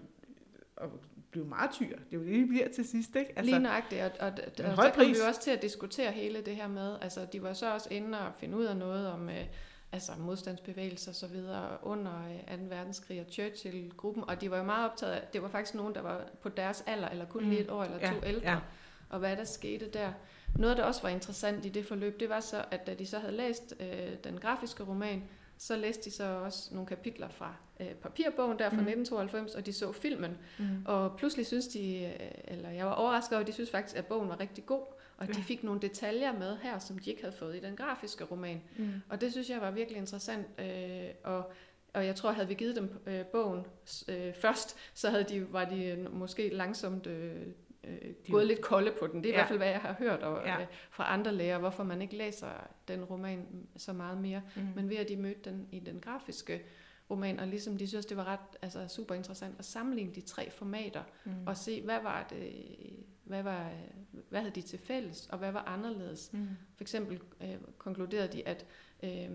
og blive martyr. Det er jo det, vi bliver til sidst, ikke? Altså, Lige nøjagtigt, og, og, og, og så kom vi også til at diskutere hele det her med, altså de var så også inde og finde ud af noget om øh, altså modstandsbevægelser og så videre under øh, 2. verdenskrig og Churchill-gruppen, og de var jo meget optaget af, det var faktisk nogen, der var på deres alder, eller kun mm. lige et år eller to ja, ældre, ja. og hvad der skete der. Noget, der også var interessant i det forløb, det var så, at da de så havde læst øh, den grafiske roman, så læste de så også nogle kapitler fra øh, papirbogen der fra mm. 1992, og de så filmen. Mm. Og pludselig synes de, øh, eller jeg var overrasket over, at de synes faktisk, at bogen var rigtig god, og de fik nogle detaljer med her, som de ikke havde fået i den grafiske roman. Mm. Og det synes jeg var virkelig interessant, øh, og og jeg tror, havde vi givet dem øh, bogen øh, først, så havde de, var de måske langsomt øh, øh, gået lidt kolde på den. Det er ja. i hvert fald, hvad jeg har hørt og, ja. øh, fra andre læger, hvorfor man ikke læser den roman så meget mere. Mm. Men ved at de mødte den i den grafiske roman, og ligesom de synes, det var ret altså, super interessant at sammenligne de tre formater, mm. og se, hvad var det, hvad, var, hvad havde de til fælles, og hvad var anderledes. Mm. For eksempel øh, konkluderede de, at øh,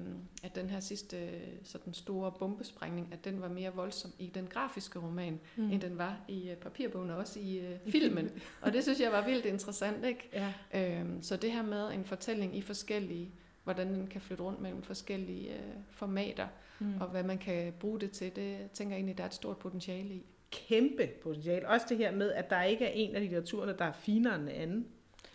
at den her sidste sådan store bombesprængning, at den var mere voldsom i den grafiske roman, mm. end den var i uh, papirbogen og også i uh, filmen. og det synes jeg var vildt interessant. Ikke? Ja. Øhm, så det her med en fortælling i forskellige, hvordan den kan flytte rundt mellem forskellige uh, formater, mm. og hvad man kan bruge det til, det tænker jeg egentlig, der er et stort potentiale i. Kæmpe potentiale. Også det her med, at der ikke er en af litteraturerne, der er finere end anden.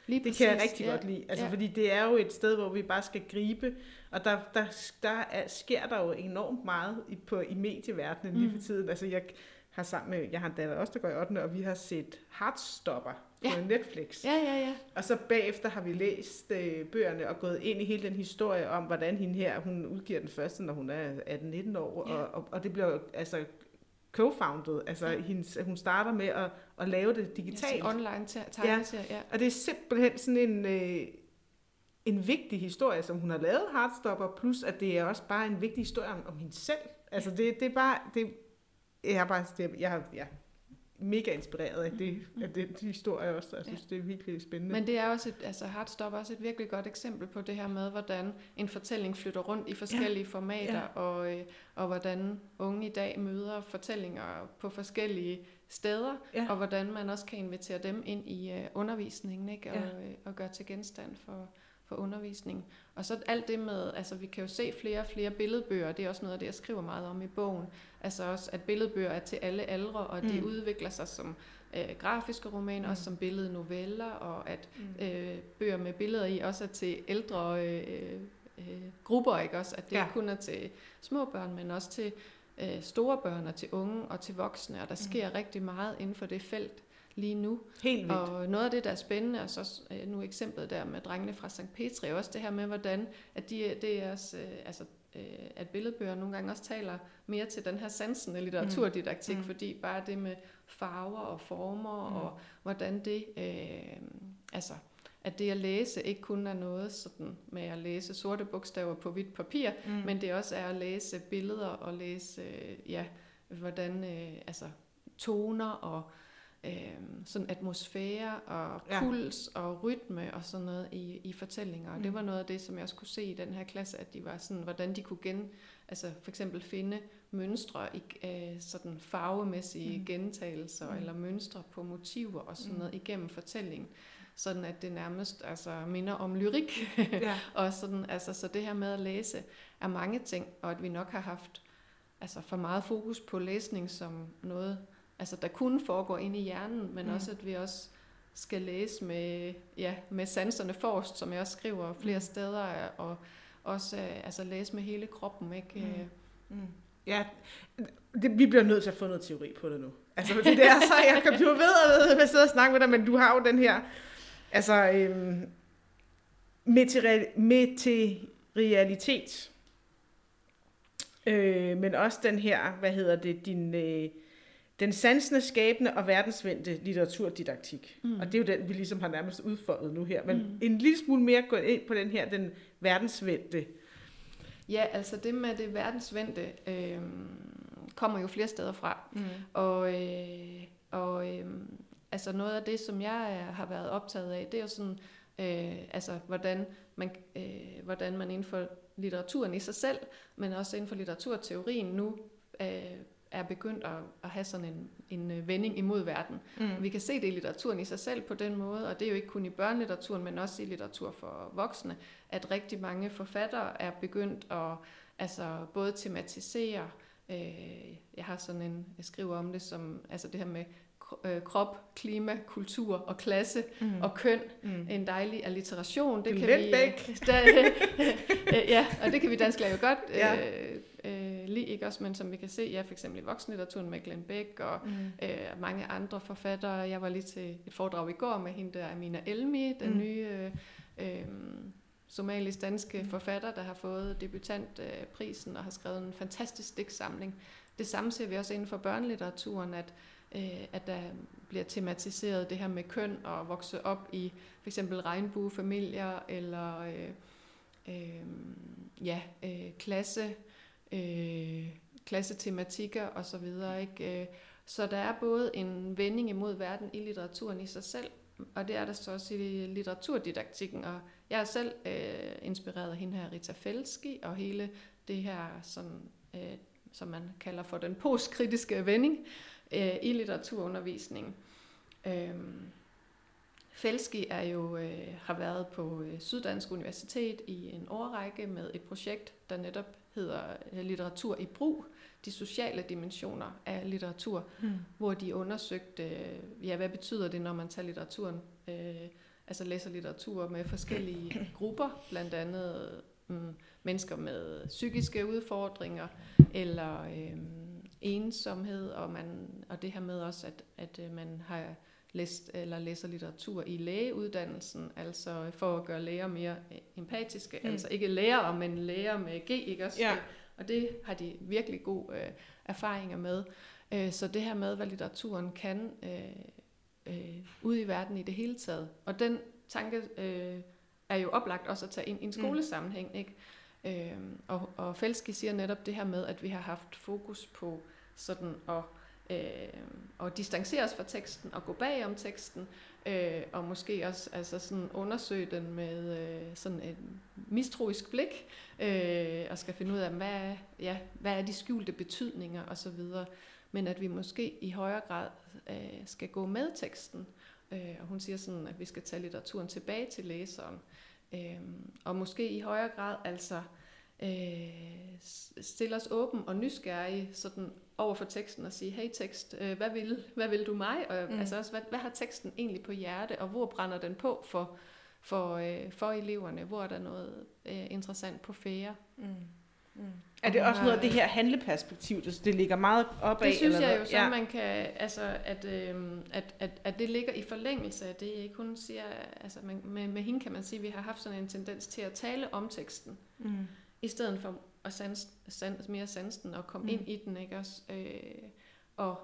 Lige det kan jeg rigtig ja. godt lide. Altså, ja. Fordi det er jo et sted, hvor vi bare skal gribe, og der, der, der er, sker der jo enormt meget i, på, i medieverdenen mm. lige for tiden. Altså, jeg har sammen med, jeg har en datter også, der går i 8. og vi har set Heartstopper på ja. Netflix. Ja, ja, ja. Og så bagefter har vi læst øh, bøgerne og gået ind i hele den historie om, hvordan hende her, hun udgiver den første, når hun er 18-19 år, ja. og, og, og det bliver altså co-founded. Altså, ja. hendes, hun starter med at, at lave det digitalt. Ja, online tegneserie, ja. ja. Og det er simpelthen sådan en, øh, en vigtig historie, som hun har lavet, Heartstopper, plus at det er også bare en vigtig historie om, om hende selv. Altså, det, det er bare... Det, jeg har bare... Det, jeg har, ja, mega inspireret af det, af det de historier også. Jeg synes, ja. det er virkelig spændende. Men det er også et, altså Heartstop er også et virkelig godt eksempel på det her med, hvordan en fortælling flytter rundt i forskellige ja. formater, ja. Og, øh, og hvordan unge i dag møder fortællinger på forskellige steder, ja. og hvordan man også kan invitere dem ind i uh, undervisningen, ikke? Og, ja. øh, og gøre til genstand for, for undervisning. Og så alt det med, altså vi kan jo se flere og flere billedbøger, det er også noget af det, jeg skriver meget om i bogen. Altså også, at billedbøger er til alle aldre, og mm. udvikler sig som øh, grafiske romaner, mm. også som billednoveller, og at mm. øh, bøger med billeder i også er til ældre øh, øh, grupper, ikke også? At det ja. ikke kun er til små børn, men også til øh, store børn og til unge og til voksne, og der mm. sker rigtig meget inden for det felt lige nu. Helt vildt. Og noget af det, der er spændende, og så øh, nu eksemplet der med drengene fra St. Petri, også det her med, hvordan at de, det er også, øh, altså, øh, at billedbøger nogle gange også taler mere til den her sansende litteraturdidaktik, mm. fordi bare det med farver og former, mm. og hvordan det, øh, altså, at det at læse ikke kun er noget sådan med at læse sorte bogstaver på hvidt papir, mm. men det også er at læse billeder og læse, ja, hvordan, øh, altså, toner og øh, sådan atmosfære og puls ja. og rytme og sådan noget i, i fortællinger. Og mm. det var noget af det, som jeg også kunne se i den her klasse, at de var sådan, hvordan de kunne gen, altså for eksempel finde mønstre i øh, sådan farvemæssige mm. gentagelser mm. eller mønstre på motiver og sådan mm. noget igennem fortællingen sådan at det nærmest altså, minder om lyrik. Ja. og sådan, altså, så det her med at læse er mange ting, og at vi nok har haft altså, for meget fokus på læsning som noget, altså der kunne foregå ind i hjernen, men mm. også at vi også skal læse med, ja, med sanserne forrest, som jeg også skriver flere mm. steder, og også øh, altså læse med hele kroppen. Ikke? Mm. Øh. Mm. Ja, det, vi bliver nødt til at få noget teori på det nu. Altså, det er så, jeg kan blive ved at, at sidde og snakke med dig, men du har jo den her, altså, øhm, materialitet, øh, men også den her, hvad hedder det, din, øh, den sansende, skabende og verdensvendte litteraturdidaktik. Mm. Og det er jo den, vi ligesom har nærmest udfoldet nu her. Men mm. en lille smule mere gå ind på den her, den verdensvendte. Ja, altså det med det verdensvendte øh, kommer jo flere steder fra. Mm. Og, øh, og øh, altså noget af det, som jeg har været optaget af, det er jo sådan, øh, altså hvordan man, øh, hvordan man inden for litteraturen i sig selv, men også inden for litteraturteorien nu øh, er begyndt at, at have sådan en, en øh, vending imod verden. Mm. Vi kan se det i litteraturen i sig selv på den måde, og det er jo ikke kun i børnelitteraturen, men også i litteratur for voksne, at rigtig mange forfattere er begyndt at altså, både tematisere, øh, jeg har sådan en, jeg skriver om det som, altså det her med krop, klima, kultur og klasse mm. og køn. Mm. En dejlig alliteration. Det kan vi, da, øh, ja, og det kan vi dansk jo godt ja. øh, øh, lide, ikke også? Men som vi kan se, ja, for eksempel i voksenlitteraturen med Glenn Beck og mm. øh, mange andre forfattere. Jeg var lige til et foredrag i går med hende der, Amina Elmi, den mm. nye øh, øh, somalisk-danske mm. forfatter, der har fået debutantprisen og har skrevet en fantastisk digtsamling. Det samme ser vi også inden for børnelitteraturen, at øh, at der bliver tematiseret det her med køn og vokse op i for eksempel regnbuefamilier eller øh, øh, ja, øh, klasse, øh, klassetematikker og så videre. Ikke? Øh, så der er både en vending imod verden i litteraturen i sig selv, og det er der så også i litteraturdidaktikken. Og jeg er selv øh, inspireret af hende her, Rita Felski, og hele det her, sådan, øh, som man kalder for den postkritiske vending, øh, i litteraturundervisningen. Øh, Felski er jo, øh, har været på øh, Syddansk Universitet i en årrække med et projekt, der netop hedder øh, Litteratur i brug, de sociale dimensioner af litteratur, mm. hvor de undersøgte, øh, ja, hvad betyder det, når man tager litteraturen, øh, altså læser litteratur med forskellige grupper, blandt andet mm, mennesker med psykiske udfordringer, eller øh, ensomhed, og, man, og det her med også, at, at øh, man har læst eller læser litteratur i lægeuddannelsen, altså for at gøre læger mere øh, empatiske, mm. altså ikke læger, men læger med G, ikke også? Ja. Og det har de virkelig gode øh, erfaringer med. Øh, så det her med, hvad litteraturen kan øh, øh, ude i verden i det hele taget. Og den tanke øh, er jo oplagt også at tage ind i en mm. skolesammenhæng, ikke? Øh, og, og Felski siger netop det her med, at vi har haft fokus på sådan at, øh, at distancere os fra teksten og gå bag om teksten, øh, og måske også altså sådan undersøge den med øh, sådan et mistroisk blik, øh, og skal finde ud af, hvad er, ja, hvad er de skjulte betydninger osv., men at vi måske i højere grad øh, skal gå med teksten. Øh, og hun siger sådan, at vi skal tage litteraturen tilbage til læseren, øh, og måske i højere grad altså øh, stille os åben og nysgerrige sådan over for teksten og sige, hey tekst, øh, hvad, vil, hvad vil du mig? Og, mm. Altså også, hvad, hvad har teksten egentlig på hjerte, og hvor brænder den på for, for, øh, for eleverne? Hvor er der noget øh, interessant på fære? Mm. Mm. Er det også noget af det her handleperspektiv, det, det ligger meget op af? Det synes eller jeg jo så, ja. man kan, altså, at, øh, at, at, at det ligger i forlængelse af det, ikke? Hun siger, altså man, med, med hende kan man sige, at vi har haft sådan en tendens til at tale om teksten. Mm i stedet for at sans, sans, mere sansen og komme mm. ind i den, ikke også? Øh, og,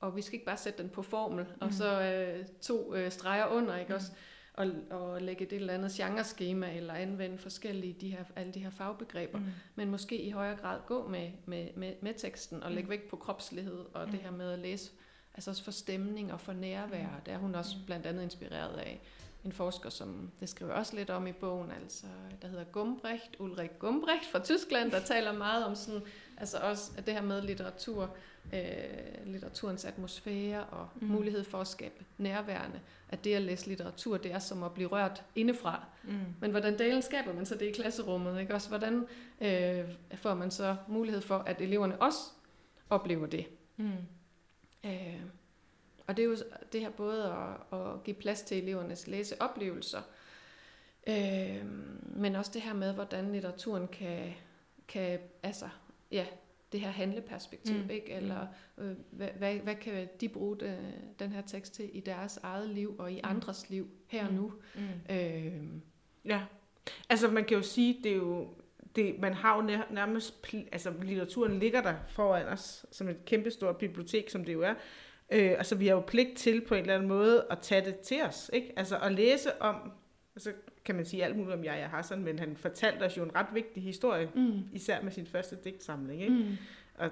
og vi skal ikke bare sætte den på formel, mm. og så øh, to øh, streger under, ikke mm. også? Og, og lægge et eller andet genreskema, eller anvende forskellige de her, alle de her fagbegreber, mm. men måske i højere grad gå med, med, med, med teksten, og lægge mm. vægt på kropslighed, og mm. det her med at læse, altså også for stemning og for nærvær, mm. der er hun også mm. blandt andet inspireret af en forsker, som det skriver også lidt om i bogen, altså, der hedder Gumbrecht, Ulrik Gumbrecht fra Tyskland, der taler meget om sådan, altså også det her med litteratur, øh, litteraturens atmosfære og mm. mulighed for at skabe nærværende. At det at læse litteratur, det er som at blive rørt indefra. Mm. Men hvordan delen skaber man så det i klasserummet? Ikke? Også hvordan øh, får man så mulighed for, at eleverne også oplever det? Mm. Øh, og det er jo det her både at, at give plads til elevernes læseoplevelser, øh, men også det her med, hvordan litteraturen kan, kan altså, ja, det her handleperspektiv, mm. ikke? Eller øh, hvad, hvad, hvad kan de bruge det, den her tekst til i deres eget liv og i mm. andres liv her og mm. nu? Mm. Øh, ja, altså man kan jo sige, det er jo det, man har jo nærmest, altså litteraturen ligger der foran os som et kæmpestort bibliotek, som det jo er. Øh, altså vi har jo pligt til på en eller anden måde at tage det til os, ikke? Altså at læse om, altså kan man sige alt muligt om jeg Hassan, men han fortalte os jo en ret vigtig historie, mm. især med sin første digtsamling, ikke? Mm. Og,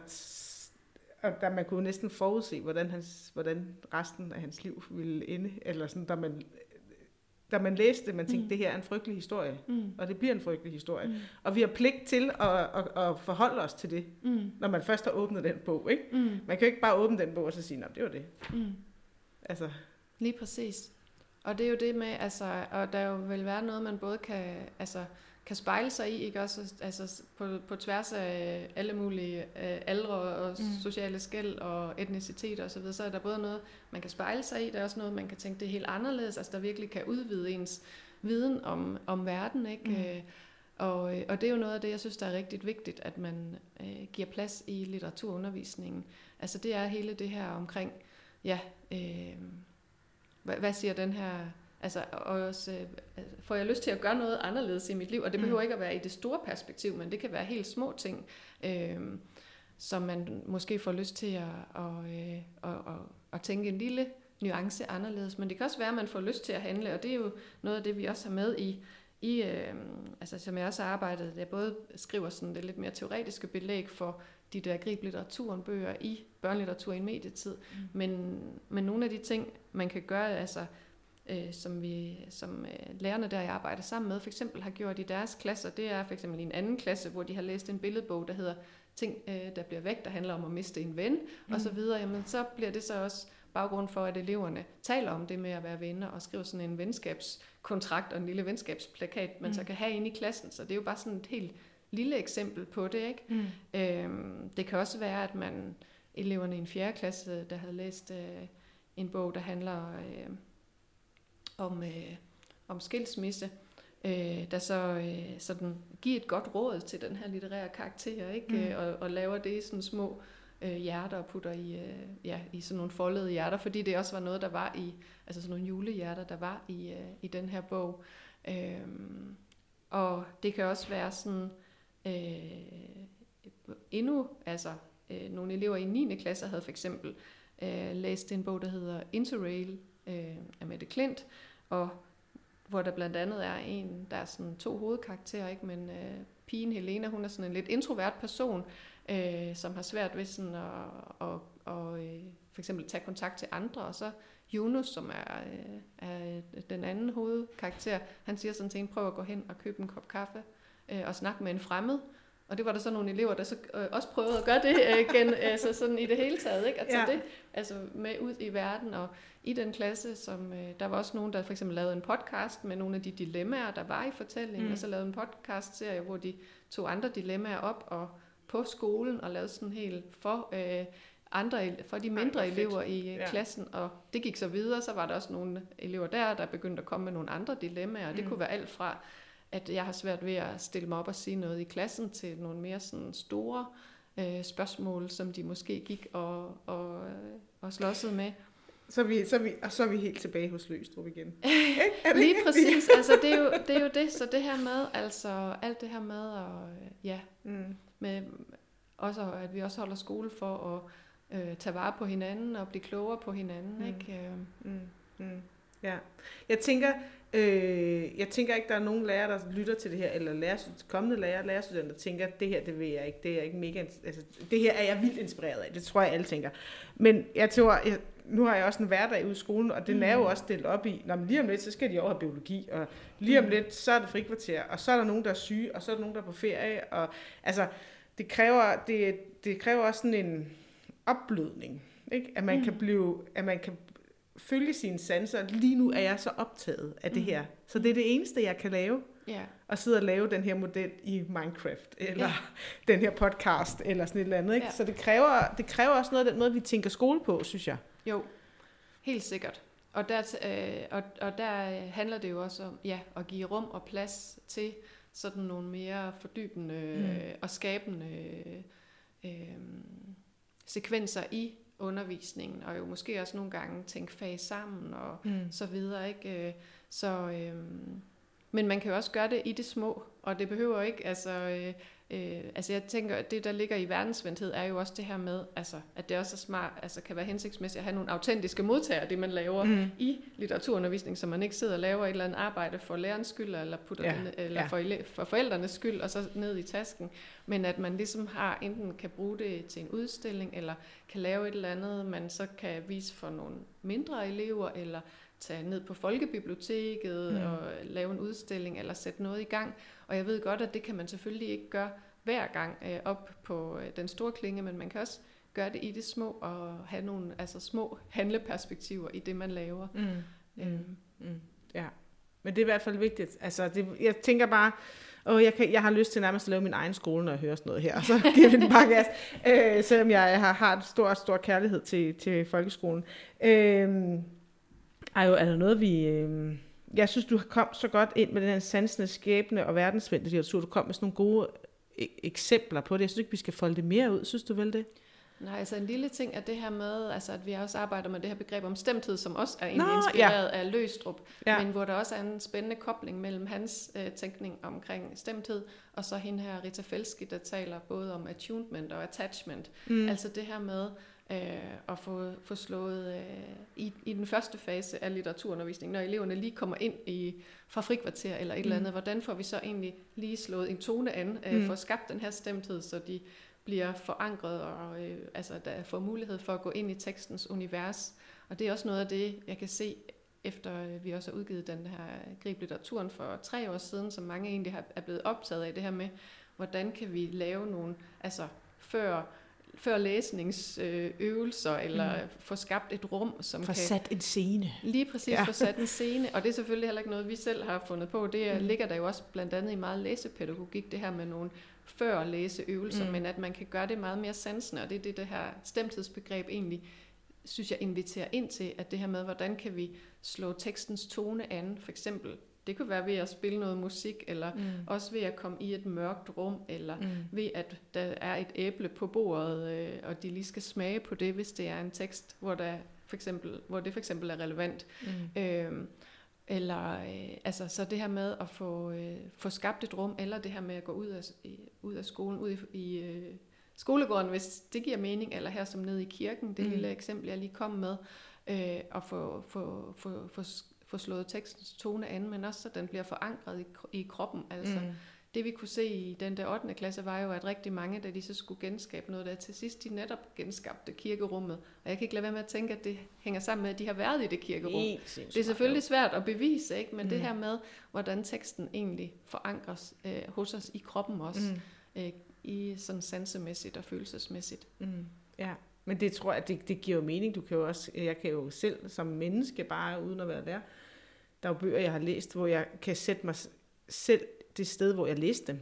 og der man kunne næsten forudse, hvordan, hans, hvordan resten af hans liv ville ende, eller sådan, da man da man læste det, man tænkte, mm. det her er en frygtelig historie, mm. og det bliver en frygtelig historie. Mm. Og vi har pligt til at, at, at forholde os til det, mm. når man først har åbnet den bog. Ikke? Mm. Man kan jo ikke bare åbne den bog og så sige, nej, det var det. Mm. Altså. Lige præcis. Og det er jo det med, altså, og der jo vil være noget, man både kan, altså, kan spejle sig i, ikke også altså på, på tværs af alle mulige øh, aldre og mm. sociale skæld og etnicitet og så videre, så er der både noget, man kan spejle sig i, der er også noget, man kan tænke, det helt anderledes, altså der virkelig kan udvide ens viden om, om verden, ikke? Mm. Øh, og, øh, og det er jo noget af det, jeg synes, der er rigtig vigtigt, at man øh, giver plads i litteraturundervisningen. Altså det er hele det her omkring, ja, øh, hvad, hvad siger den her Altså, også, øh, får jeg lyst til at gøre noget anderledes i mit liv, og det behøver mm. ikke at være i det store perspektiv, men det kan være helt små ting, øh, som man måske får lyst til at, og, øh, og, og, at tænke en lille nuance anderledes. Men det kan også være, at man får lyst til at handle, og det er jo noget af det, vi også har med i, i øh, altså som jeg også har arbejdet, jeg både skriver sådan det lidt mere teoretiske belæg for de der grib litteraturen bøger i børnelitteratur i en medietid, mm. men, men nogle af de ting, man kan gøre, altså øh, som, vi, som øh, lærerne der, jeg arbejder sammen med, for eksempel har gjort i deres klasser, det er for eksempel i en anden klasse, hvor de har læst en billedbog, der hedder Ting, øh, der bliver væk, der handler om at miste en ven, mm. og så videre, jamen så bliver det så også baggrund for, at eleverne taler om det med at være venner, og skriver sådan en venskabskontrakt og en lille venskabsplakat, man mm. så kan have inde i klassen. Så det er jo bare sådan et helt lille eksempel på det. Ikke? Mm. Øhm, det kan også være, at man eleverne i en fjerde klasse, der havde læst øh, en bog, der handler øh, om, øh, om skilsmisse, øh, der så øh, sådan giver et godt råd til den her litterære karakter, ikke? Mm. Øh, og, og laver det i sådan små øh, øh, hjerter og putter i, øh, ja, i sådan nogle foldede hjerter, fordi det også var noget, der var i, altså sådan nogle julehjerter, der var i, øh, i den her bog. Øh, og det kan også være sådan øh, endnu, altså øh, nogle elever i 9. klasse havde for eksempel øh, læst en bog, der hedder Interrail øh, af Mette Klint, og hvor der blandt andet er en, der er sådan to hovedkarakterer, ikke? men øh, pigen Helena, hun er sådan en lidt introvert person, øh, som har svært ved sådan at, at, at øh, for eksempel tage kontakt til andre, og så Jonas, som er, øh, er den anden hovedkarakter, han siger sådan til en, prøv at gå hen og købe en kop kaffe øh, og snakke med en fremmed, og det var der så nogle elever, der så øh, også prøvede at gøre det øh, gen, altså sådan i det hele taget, ikke? at tage ja. det altså med ud i verden. Og i den klasse, som, øh, der var også nogen, der for eksempel lavede en podcast med nogle af de dilemmaer, der var i fortællingen, mm. og så lavede en podcast-serie, hvor de tog andre dilemmaer op og på skolen og lavede sådan helt for øh, andre for de mindre Ej, elever i øh, ja. klassen, og det gik så videre, så var der også nogle elever der, der begyndte at komme med nogle andre dilemmaer, og det mm. kunne være alt fra at jeg har svært ved at stille mig op og sige noget i klassen til nogle mere sådan store øh, spørgsmål, som de måske gik og, og, og slåsede med. Så er, vi, så, er vi, og så er vi helt tilbage hos Løstrup igen. Er det Lige præcis. altså, det, er jo, det er jo det. Så det her med, altså alt det her med, og, ja, mm. Med, også, at vi også holder skole for at øh, tage vare på hinanden og blive klogere på hinanden. Mm. Ikke? Øh. Mm. Mm. Ja. Jeg tænker, øh, jeg tænker ikke, der er nogen lærer, der lytter til det her, eller lærer, kommende lærer, lærerstudenter, der tænker, det her, det vil jeg ikke, det er jeg ikke mega, altså, det her er jeg vildt inspireret af, det tror jeg alle tænker. Men jeg tror, jeg, nu har jeg også en hverdag ude i skolen, og den mm. er jo også delt op i, når lige om lidt, så skal de over have biologi, og lige om mm. lidt, så er det frikvarter, og så er der nogen, der er syge, og så er der nogen, der er på ferie, og altså, det kræver, det, det kræver også sådan en opblødning, ikke? At man mm. kan blive, at man kan følge sine sanser. Lige nu er jeg så optaget af det mm. her. Så det er det eneste, jeg kan lave. Ja. At sidde og lave den her model i Minecraft, eller ja. den her podcast, eller sådan et eller andet. Ikke? Ja. Så det kræver, det kræver også noget af den måde, vi tænker skole på, synes jeg. Jo, helt sikkert. Og der, øh, og, og der handler det jo også om ja, at give rum og plads til sådan nogle mere fordybende mm. og skabende øh, sekvenser i undervisningen, og jo måske også nogle gange tænke fag sammen og mm. så videre. Ikke? Øh, så, øhm, men man kan jo også gøre det i det små, og det behøver ikke, altså, øh, øh, altså jeg tænker, at det der ligger i verdensvendthed, er jo også det her med, altså, at det også er smart, altså kan være hensigtsmæssigt at have nogle autentiske modtagere, det man laver mm. i litteraturundervisning, så man ikke sidder og laver et eller andet arbejde for lærernes skyld, eller, putter ja. den, eller ja. for, for forældrenes skyld, og så ned i tasken, men at man ligesom har, enten kan bruge det til en udstilling, eller kan lave et eller andet, man så kan vise for nogle mindre elever, eller tage ned på folkebiblioteket mm. og lave en udstilling eller sætte noget i gang. Og jeg ved godt, at det kan man selvfølgelig ikke gøre hver gang øh, op på øh, den store klinge, men man kan også gøre det i det små og have nogle altså små handleperspektiver i det, man laver. Mm. Mm. Øhm. Mm. Ja, men det er i hvert fald vigtigt. Altså, det, jeg tænker bare, og jeg, kan, jeg har lyst til nærmest at lave min egen skole, når jeg hører sådan noget her, så giver vi den bare gas, øh, selvom jeg har, har en stor, stor kærlighed til, til folkeskolen. Øh, er, jo, er der noget, vi... Øh, jeg synes, du kom så godt ind med den her sansende skæbne og verdensvendte litteratur. Du kom med sådan nogle gode e- eksempler på det. Jeg synes ikke, vi skal folde det mere ud. Synes du vel det? Nej, altså en lille ting er det her med, altså at vi også arbejder med det her begreb om stemtid, som også er egentlig Nå, inspireret ja. af Løstrup, ja. men hvor der også er en spændende kobling mellem hans øh, tænkning omkring stemtid, og så hende her Rita Felski, der taler både om attunement og attachment. Mm. Altså det her med øh, at få, få slået øh, i, i den første fase af litteraturundervisningen, når eleverne lige kommer ind i fra frikvarter eller et mm. eller andet, hvordan får vi så egentlig lige slået en tone an, øh, mm. for skabt den her stemtid, så de bliver forankret og øh, altså, der får mulighed for at gå ind i tekstens univers. Og det er også noget af det, jeg kan se, efter øh, vi også har udgivet den her Grib Litteraturen for tre år siden, som mange egentlig er blevet optaget af det her med, hvordan kan vi lave nogle, altså før før læsningsøvelser, eller mm. få skabt et rum, som for kan... sat en scene. Lige præcis, ja. få sat en scene. Og det er selvfølgelig heller ikke noget, vi selv har fundet på. Det mm. ligger der jo også blandt andet i meget læsepædagogik, det her med nogle før læseøvelser, mm. men at man kan gøre det meget mere sansende, og det er det, det her stemtidsbegreb egentlig, synes jeg, inviterer ind til, at det her med, hvordan kan vi slå tekstens tone an, for eksempel det kunne være ved at spille noget musik, eller mm. også ved at komme i et mørkt rum, eller mm. ved at der er et æble på bordet, øh, og de lige skal smage på det, hvis det er en tekst, hvor, der for eksempel, hvor det for eksempel er relevant. Mm. Øhm, eller øh, altså så det her med at få, øh, få skabt et rum, eller det her med at gå ud af, ud af skolen, ud i, i øh, skolegården, hvis det giver mening, eller her som ned i kirken, det mm. lille eksempel, jeg lige kom med, øh, at få, få, få, få, få slået tekstens tone an, men også så den bliver forankret i, i kroppen. Altså, mm det vi kunne se i den der 8. klasse, var jo, at rigtig mange, da de så skulle genskabe noget der til sidst, de netop genskabte kirkerummet. Og jeg kan ikke lade være med at tænke, at det hænger sammen med, at de har været i det kirkerum. Det er selvfølgelig svært at bevise, ikke? men mm. det her med, hvordan teksten egentlig forankres øh, hos os i kroppen også, mm. øh, i sådan sansemæssigt og følelsesmæssigt. Mm. Ja, men det tror jeg, det, det giver jo mening. Du kan jo også, jeg kan jo selv som menneske, bare uden at være der, der er jo bøger, jeg har læst, hvor jeg kan sætte mig selv det sted, hvor jeg læste dem.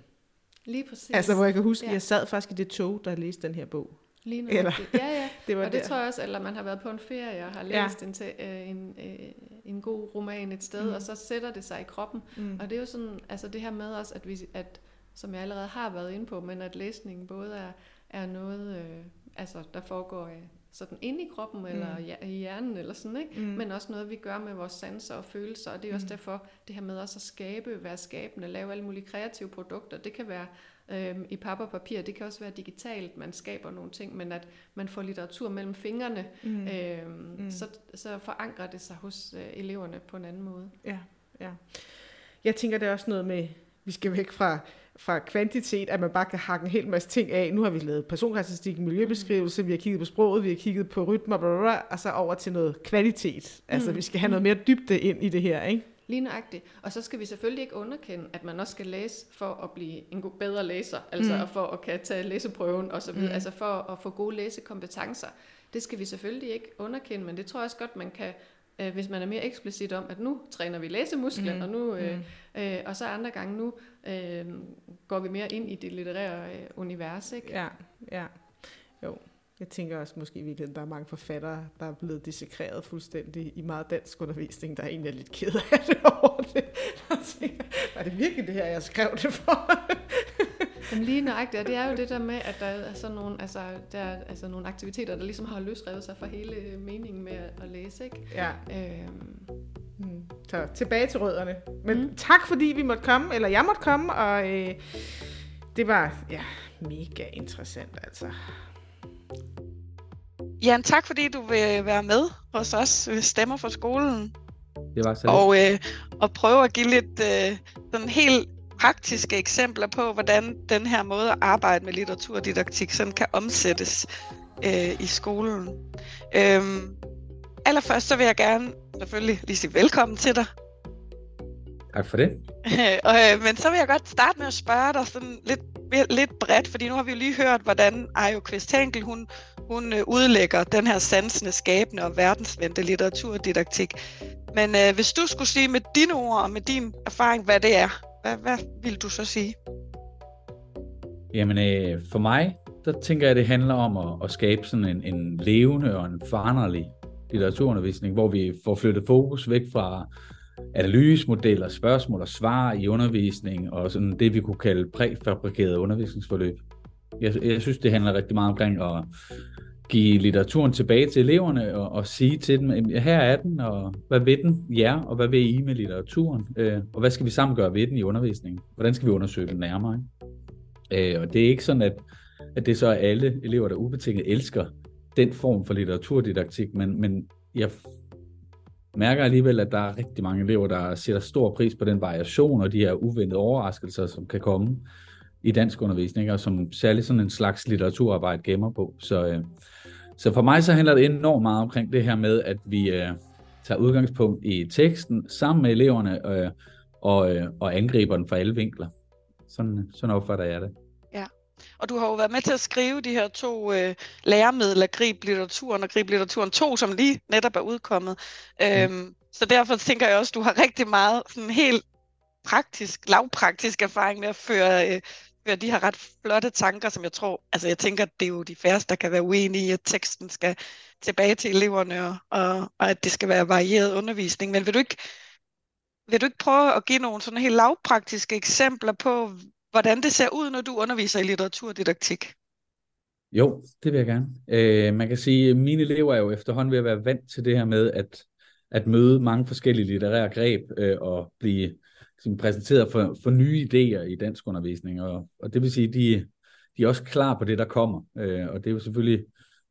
Lige præcis. Altså, hvor jeg kan huske, ja. at jeg sad faktisk i det tog, der læste den her bog. Lige nu. Eller, ja, ja. det var og det der. tror jeg også, eller man har været på en ferie og har læst ja. en, til, øh, en, øh, en god roman et sted, mm. og så sætter det sig i kroppen. Mm. Og det er jo sådan, altså det her med os, at, vi, at som jeg allerede har været inde på, men at læsningen både er, er noget, øh, altså der foregår øh, sådan inde i kroppen eller mm. i hjernen eller sådan, ikke? Mm. men også noget, vi gør med vores sanser og følelser, og det er også mm. derfor, det her med også at skabe, være skabende, lave alle mulige kreative produkter, det kan være øhm, i papir og papir, det kan også være digitalt, man skaber nogle ting, men at man får litteratur mellem fingrene, mm. Øhm, mm. Så, så forankrer det sig hos øh, eleverne på en anden måde. Ja, ja. Jeg tænker, det er også noget med, vi skal væk fra fra kvantitet, at man bare kan hakke en hel masse ting af. Nu har vi lavet personkarakteristik, miljøbeskrivelse, vi har kigget på sproget, vi har kigget på rytmer, bla, bla, bla, og så over til noget kvalitet. Altså, mm. vi skal have noget mere dybde ind i det her, ikke? Lige nøjagtigt. Og så skal vi selvfølgelig ikke underkende, at man også skal læse for at blive en god, bedre læser, altså mm. for at kan tage læseprøven og så videre, mm. altså for at få gode læsekompetencer. Det skal vi selvfølgelig ikke underkende, men det tror jeg også godt, man kan øh, hvis man er mere eksplicit om, at nu træner vi læsemusklen, mm. og nu øh, mm. øh, og så andre gange nu øh, går vi mere ind i det litterære øh, univers, ikke? Ja, ja. Jo. Jeg tænker også måske i virkeligheden, der er mange forfattere, der er blevet dissekreret fuldstændig i meget dansk undervisning, der er egentlig lidt ked af det over det. Tænker, var det virkelig det her, jeg skrev det for? Men lige nøjagtigt, og det er jo det der med, at der er sådan nogle, altså, der er, altså nogle aktiviteter, der ligesom har løsrevet sig fra hele meningen med at, at læse, ikke? Ja. Øhm. Så tilbage til rødderne. Men mm. tak fordi vi måtte komme, eller jeg måtte komme, og øh, det var ja, mega interessant altså. Jan, tak fordi du vil være med hos os ved Stemmer for skolen. Det var så og, øh, og prøve at give lidt øh, sådan helt praktiske eksempler på, hvordan den her måde at arbejde med litteraturdidaktik sådan kan omsættes øh, i skolen. Øhm, allerførst så vil jeg gerne selvfølgelig lige sige velkommen til dig. Tak for det. og, øh, men så vil jeg godt starte med at spørge dig sådan lidt, lidt bredt, fordi nu har vi jo lige hørt, hvordan Ajo Kvist hun hun øh, udlægger den her sansende, skabende og verdensvendte litteraturdidaktik. Men øh, hvis du skulle sige med dine ord og med din erfaring, hvad det er, hvad, hvad vil du så sige? Jamen, øh, for mig, der tænker jeg, at det handler om at, at skabe sådan en, en levende og en foranderlig litteraturundervisning, hvor vi får flyttet fokus væk fra analysemodeller, spørgsmål og svar i undervisning, og sådan det, vi kunne kalde præfabrikerede undervisningsforløb. Jeg, jeg synes, det handler rigtig meget omkring at give litteraturen tilbage til eleverne og, og sige til dem, her er den, og hvad ved den ja, og hvad vil I med litteraturen, øh, og hvad skal vi sammen gøre ved den i undervisningen? Hvordan skal vi undersøge den nærmere? Ikke? Øh, og det er ikke sådan, at, at det så er alle elever, der ubetinget elsker den form for litteraturdidaktik, men, men jeg mærker alligevel, at der er rigtig mange elever, der sætter stor pris på den variation og de her uventede overraskelser, som kan komme i dansk undervisning, og som særligt sådan en slags litteraturarbejde gemmer på. Så, øh, så for mig så handler det enormt meget omkring det her med, at vi øh, tager udgangspunkt i teksten sammen med eleverne øh, og, øh, og angriber den fra alle vinkler. Sådan, sådan opfatter jeg det. Og du har jo været med til at skrive de her to øh, læremidler, Grib Litteraturen og Grib Litteraturen 2, som lige netop er udkommet. Mm. Øhm, så derfor tænker jeg også, at du har rigtig meget sådan helt praktisk, lavpraktisk erfaring med at føre, øh, føre de her ret flotte tanker, som jeg tror, altså jeg tænker, det er jo de færreste, der kan være uenige i, at teksten skal tilbage til eleverne, og, og, og at det skal være varieret undervisning. Men vil du ikke, vil du ikke prøve at give nogle sådan helt lavpraktiske eksempler på, hvordan det ser ud, når du underviser i litteraturdidaktik? Jo, det vil jeg gerne. Øh, man kan sige, at mine elever er jo efterhånden ved at være vant til det her med at, at møde mange forskellige litterære greb øh, og blive sådan, præsenteret for, for nye idéer i dansk undervisning. Og, og det vil sige, at de, de er også klar på det, der kommer. Øh, og det er jo selvfølgelig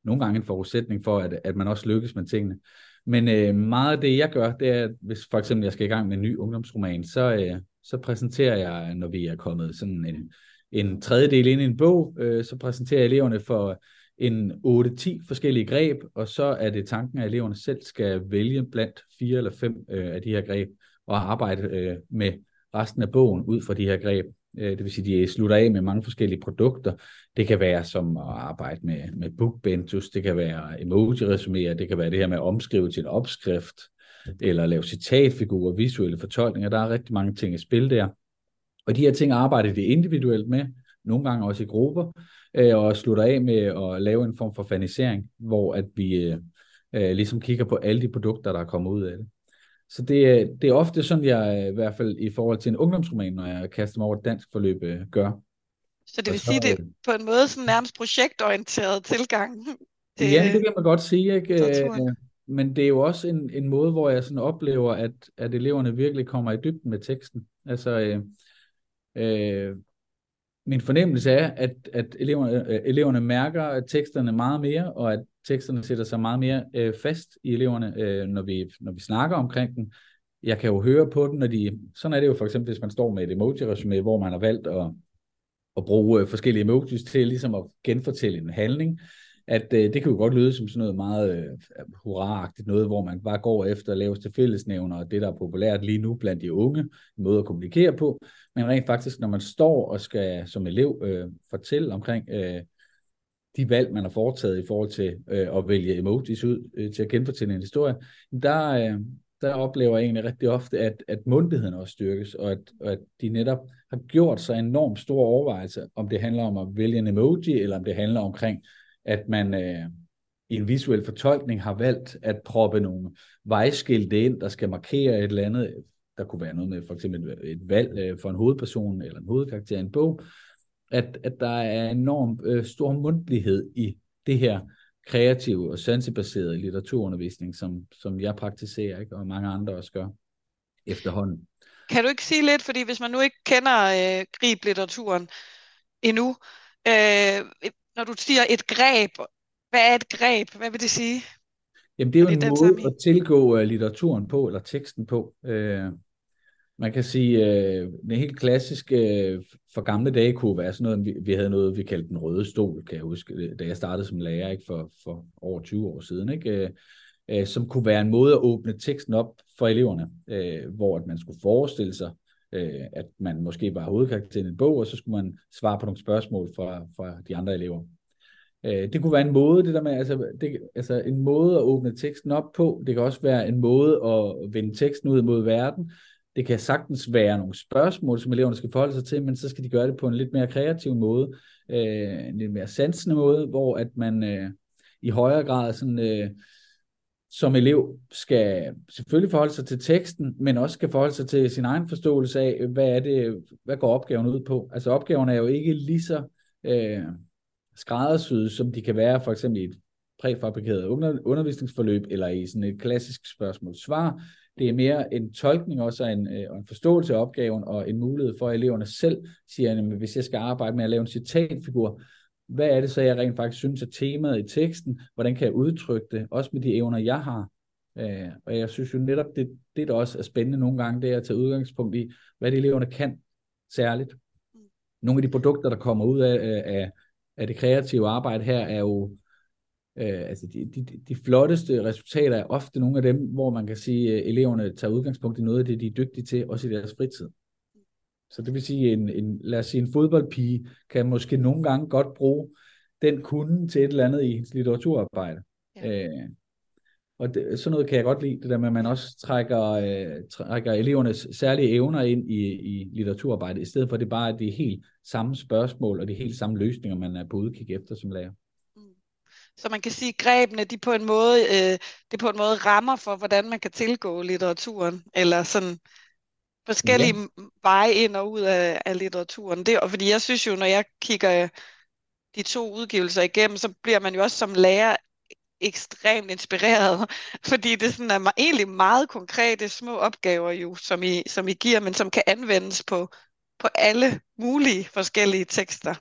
nogle gange en forudsætning for, at, at man også lykkes med tingene. Men øh, meget af det, jeg gør, det er, at hvis for eksempel jeg skal i gang med en ny ungdomsroman, så, øh, så præsenterer jeg, når vi er kommet sådan en, en tredjedel ind i en bog, øh, så præsenterer jeg eleverne for en 8-10 forskellige greb, og så er det tanken, at eleverne selv skal vælge blandt fire eller fem øh, af de her greb, og arbejde øh, med resten af bogen ud fra de her greb. Øh, det vil sige, de slutter af med mange forskellige produkter. Det kan være som at arbejde med, med bookbentus, det kan være emoji-resuméer, det kan være det her med at omskrive til en opskrift, eller lave citatfigurer, visuelle fortolkninger. Der er rigtig mange ting i spil der. Og de her ting arbejder de individuelt med, nogle gange også i grupper, øh, og slutter af med at lave en form for fanisering, hvor at vi øh, øh, ligesom kigger på alle de produkter, der er kommet ud af det. Så det, det er ofte sådan, jeg i hvert fald i forhold til en ungdomsroman, når jeg kaster mig over et dansk forløb, gør. Så det vil så, sige, det på en måde sådan nærmest projektorienteret tilgang? Det, ja, det kan man godt sige. Ikke? Men det er jo også en, en måde, hvor jeg sådan oplever, at, at eleverne virkelig kommer i dybden med teksten. Altså, øh, øh, min fornemmelse er, at, at eleverne, øh, eleverne mærker teksterne meget mere, og at teksterne sætter sig meget mere øh, fast i eleverne, øh, når, vi, når vi snakker omkring den. Jeg kan jo høre på den, når de... Sådan er det jo for eksempel, hvis man står med et emoji-resume, hvor man har valgt at, at bruge øh, forskellige emojis til ligesom at genfortælle en handling at øh, det kan jo godt lyde som sådan noget meget øh, hurraagtigt, noget, hvor man bare går efter laveste fællesnævner, og det, der er populært lige nu blandt de unge, en måde at kommunikere på, men rent faktisk, når man står og skal som elev øh, fortælle omkring øh, de valg, man har foretaget i forhold til øh, at vælge emojis ud øh, til at genfortælle en historie, der, øh, der oplever jeg egentlig rigtig ofte, at, at mundtigheden også styrkes, og at, og at de netop har gjort sig enormt store overvejelser, om det handler om at vælge en emoji, eller om det handler omkring at man øh, i en visuel fortolkning har valgt at proppe nogle vejskilte ind, der skal markere et eller andet. Der kunne være noget med for eksempel et, valg øh, for en hovedperson eller en hovedkarakter i en bog. At, at der er enorm øh, stor mundtlighed i det her kreative og sansebaserede litteraturundervisning, som, som jeg praktiserer, ikke? og mange andre også gør efterhånden. Kan du ikke sige lidt, fordi hvis man nu ikke kender øh, griblitteraturen endnu, øh, når du siger et greb, hvad er et greb? Hvad vil det sige? Jamen det er jo er en måde at tilgå uh, litteraturen på, eller teksten på. Uh, man kan sige, uh, det helt klassiske uh, for gamle dage kunne være sådan noget, vi, vi havde noget, vi kaldte den røde stol, kan jeg huske, da jeg startede som lærer ikke, for, for over 20 år siden, ikke? Uh, uh, som kunne være en måde at åbne teksten op for eleverne, uh, hvor at man skulle forestille sig, øh, at man måske var hovedkarakteren i en bog, og så skulle man svare på nogle spørgsmål fra, fra de andre elever. Øh, det kunne være en måde, det der med, altså, det, altså en måde at åbne teksten op på. Det kan også være en måde at vende teksten ud mod verden. Det kan sagtens være nogle spørgsmål, som eleverne skal forholde sig til, men så skal de gøre det på en lidt mere kreativ måde, øh, en lidt mere sansende måde, hvor at man øh, i højere grad sådan, øh, som elev skal selvfølgelig forholde sig til teksten, men også skal forholde sig til sin egen forståelse af, hvad er det, hvad går opgaven ud på. Altså opgaven er jo ikke lige så øh, skræddersyet, som de kan være for eksempel i et præfabrikeret undervisningsforløb, eller i sådan et klassisk spørgsmål-svar. Det er mere en tolkning også og en, øh, en forståelse af opgaven, og en mulighed for, at eleverne selv siger, at hvis jeg skal arbejde med at lave en citatfigur, hvad er det så, jeg rent faktisk synes er temaet i teksten? Hvordan kan jeg udtrykke det? Også med de evner, jeg har. Øh, og jeg synes jo netop, det, det der også er spændende nogle gange, det er at tage udgangspunkt i, hvad de eleverne kan særligt. Nogle af de produkter, der kommer ud af, øh, af, af det kreative arbejde her, er jo øh, altså de, de, de flotteste resultater er ofte nogle af dem, hvor man kan sige, at eleverne tager udgangspunkt i noget af det, de er dygtige til, også i deres fritid. Så det vil sige, en, en, lad os sige, en fodboldpige kan måske nogle gange godt bruge den kunde til et eller andet i hendes litteraturarbejde. Ja. Øh, og det, sådan noget kan jeg godt lide, det der med, at man også trækker, øh, trækker elevernes særlige evner ind i, i litteraturarbejdet, i stedet for at det bare er de helt samme spørgsmål og de helt samme løsninger, man er på udkig efter som lærer. Mm. Så man kan sige, at grebene de på en måde, øh, det på en måde rammer for, hvordan man kan tilgå litteraturen, eller sådan forskellige ja. veje ind og ud af, af litteraturen. Det, og fordi jeg synes jo, når jeg kigger de to udgivelser igennem, så bliver man jo også som lærer ekstremt inspireret, fordi det sådan er egentlig meget konkrete små opgaver jo, som I, som I giver, men som kan anvendes på, på alle mulige forskellige tekster.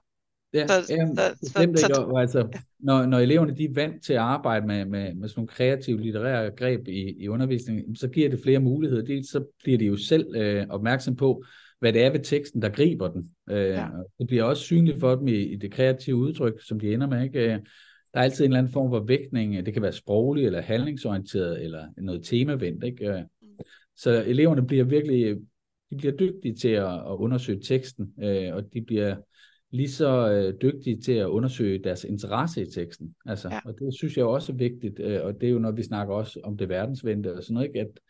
Ja, så, jamen, så, så, så, så, altså, når, når eleverne de er vant til at arbejde med, med, med sådan nogle kreative litterære greb i, i undervisningen, så giver det flere muligheder. Dels så bliver de jo selv øh, opmærksom på, hvad det er ved teksten, der griber den. Øh, ja. Det bliver også synligt for dem i, i det kreative udtryk, som de ender med. Ikke? Der er altid en eller anden form for vægtning. Det kan være sproglig eller handlingsorienteret eller noget temavendt. Ikke? Øh, så eleverne bliver virkelig de bliver dygtige til at, at undersøge teksten, øh, og de bliver lige så øh, dygtige til at undersøge deres interesse i teksten. Altså, ja. Og det synes jeg også er vigtigt, øh, og det er jo når vi snakker også om det verdensvendte og sådan noget, ikke? at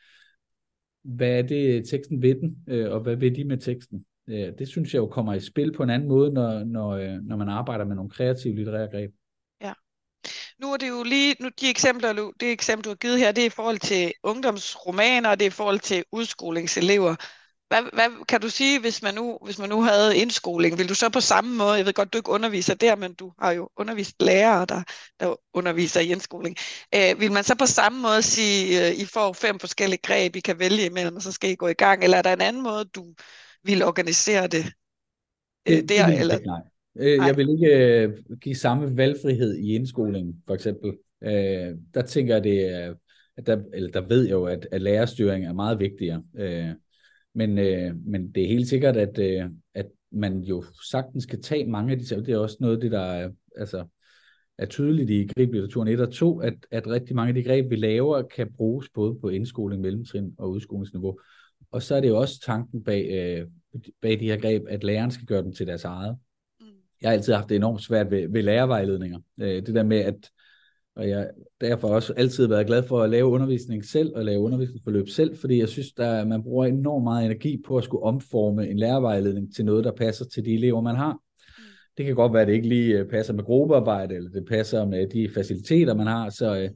hvad er det teksten ved den, øh, og hvad vil de med teksten? Øh, det synes jeg jo kommer i spil på en anden måde, når, når, øh, når man arbejder med nogle kreative litterære greb. Ja. Nu er det jo lige, nu de eksempler, det eksempel, du har givet her, det er i forhold til ungdomsromaner, og det er i forhold til udskolingselever. Hvad, hvad kan du sige, hvis man, nu, hvis man nu havde indskoling? Vil du så på samme måde, jeg ved godt, du ikke underviser der, men du har jo undervist lærere, der, der underviser i indskoling. Øh, vil man så på samme måde sige, øh, I får fem forskellige greb, I kan vælge imellem, og så skal I gå i gang? Eller er der en anden måde, du vil organisere det, øh, det der? Det eller? Nej. Øh, jeg vil ikke øh, give samme valgfrihed i indskolingen, for eksempel. Øh, der tænker jeg, det er, at der, eller der ved jeg jo, at, at lærerstyring er meget vigtigere. Øh, men, øh, men det er helt sikkert, at, øh, at man jo sagtens kan tage mange af de Det er også noget af det, der er, altså, er tydeligt i griblitteraturen 1 og 2, at, at rigtig mange af de greb, vi laver, kan bruges både på indskoling, mellemtrin og udskolingsniveau. Og så er det jo også tanken bag, øh, bag de her greb, at læreren skal gøre dem til deres eget. Mm. Jeg har altid haft det enormt svært ved, ved lærervejledninger. Øh, det der med, at og jeg derfor også altid været glad for at lave undervisning selv, og lave undervisningsforløb selv, fordi jeg synes, at man bruger enormt meget energi på at skulle omforme en lærervejledning til noget, der passer til de elever, man har. Mm. Det kan godt være, at det ikke lige øh, passer med gruppearbejde, eller det passer med de faciliteter, man har, så, øh,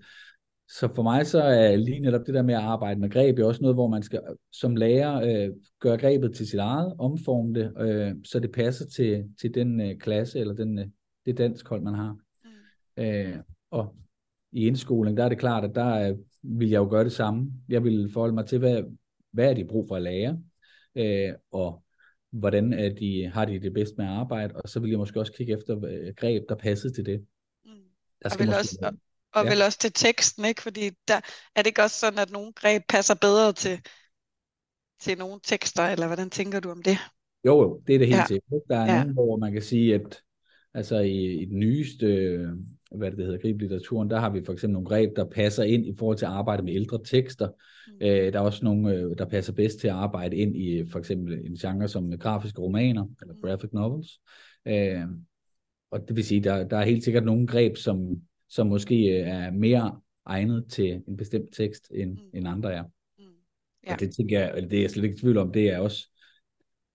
så for mig så er lige netop det der med at arbejde med greb jo også noget, hvor man skal som lærer øh, gøre grebet til sit eget, omforme det, øh, så det passer til, til den øh, klasse eller den, øh, det dansk hold, man har. Mm. Øh, og i indskoling, der er det klart, at der vil jeg jo gøre det samme. Jeg vil forholde mig til, hvad, hvad er de brug for at lære, øh, og hvordan er de, har de det bedst med at arbejde, og så vil jeg måske også kigge efter øh, greb, der passer til det. Mm. Der skal og vel også, og, og ja. vel også til teksten, ikke? Fordi der er det ikke også sådan, at nogle greb passer bedre til, til nogle tekster, eller hvordan tænker du om det? Jo, jo, det er det helt ja. sikkert. Der er ja. nogle, hvor man kan sige, at altså i, i den nyeste hvad det hedder, griblitteraturen, der har vi for eksempel nogle greb, der passer ind i forhold til at arbejde med ældre tekster. Mm. Øh, der er også nogle, øh, der passer bedst til at arbejde ind i for eksempel en genre som grafiske romaner, eller mm. graphic novels. Øh, og det vil sige, der, der er helt sikkert nogle greb, som, som måske øh, er mere egnet til en bestemt tekst, end, mm. end andre er. Mm. Ja. Og det tænker jeg, eller det er jeg slet ikke i tvivl om, det er også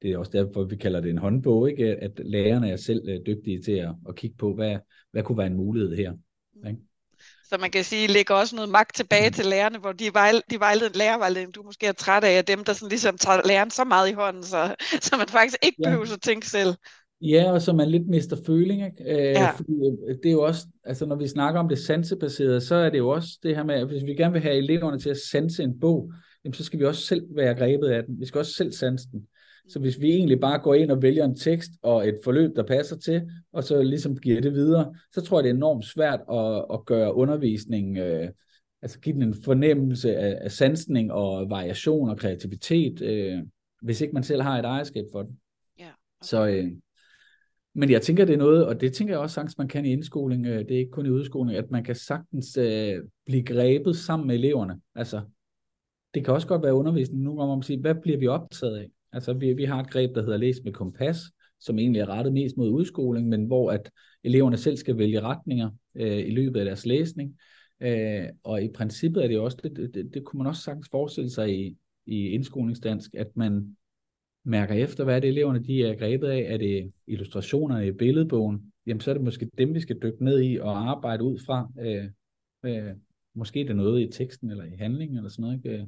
det er også derfor, vi kalder det en håndbog, ikke? at lærerne er selv øh, dygtige til at, at kigge på, hvad, hvad kunne være en mulighed her. Mm. Ikke? Så man kan sige, lægger også noget magt tilbage mm. til lærerne, hvor de, vejl, de vejleder lærervejledning, du måske er træt af, dem, der sådan ligesom tager læreren så meget i hånden, så, så man faktisk ikke ja. behøver at tænke selv. Ja, og så man lidt mister føling. Ikke? Øh, ja. fordi øh, det er jo også, altså når vi snakker om det sansebaserede, så er det jo også det her med, at hvis vi gerne vil have eleverne til at sanse en bog, jamen så skal vi også selv være grebet af den. Vi skal også selv sanse den. Så hvis vi egentlig bare går ind og vælger en tekst og et forløb, der passer til, og så ligesom giver det videre, så tror jeg, det er enormt svært at, at gøre undervisningen, øh, altså give den en fornemmelse af, af sansning og variation og kreativitet, øh, hvis ikke man selv har et ejerskab for den. Ja, okay. Så, øh, men jeg tænker, det er noget, og det tænker jeg også sagtens, man kan i indskoling, øh, det er ikke kun i udskoling, at man kan sagtens øh, blive grebet sammen med eleverne. Altså, det kan også godt være undervisning nogle gange, om at sige, hvad bliver vi optaget af? Altså vi, vi har et greb, der hedder Læs med kompas, som egentlig er rettet mest mod udskoling, men hvor at eleverne selv skal vælge retninger øh, i løbet af deres læsning. Øh, og i princippet er det også, det, det, det kunne man også sagtens forestille sig i, i indskolingsdansk, at man mærker efter, hvad er det eleverne de er grebet af. Er det illustrationerne i billedbogen? Jamen så er det måske dem, vi skal dykke ned i og arbejde ud fra. Øh, øh, måske det noget i teksten eller i handlingen eller sådan noget. Ikke? Øh,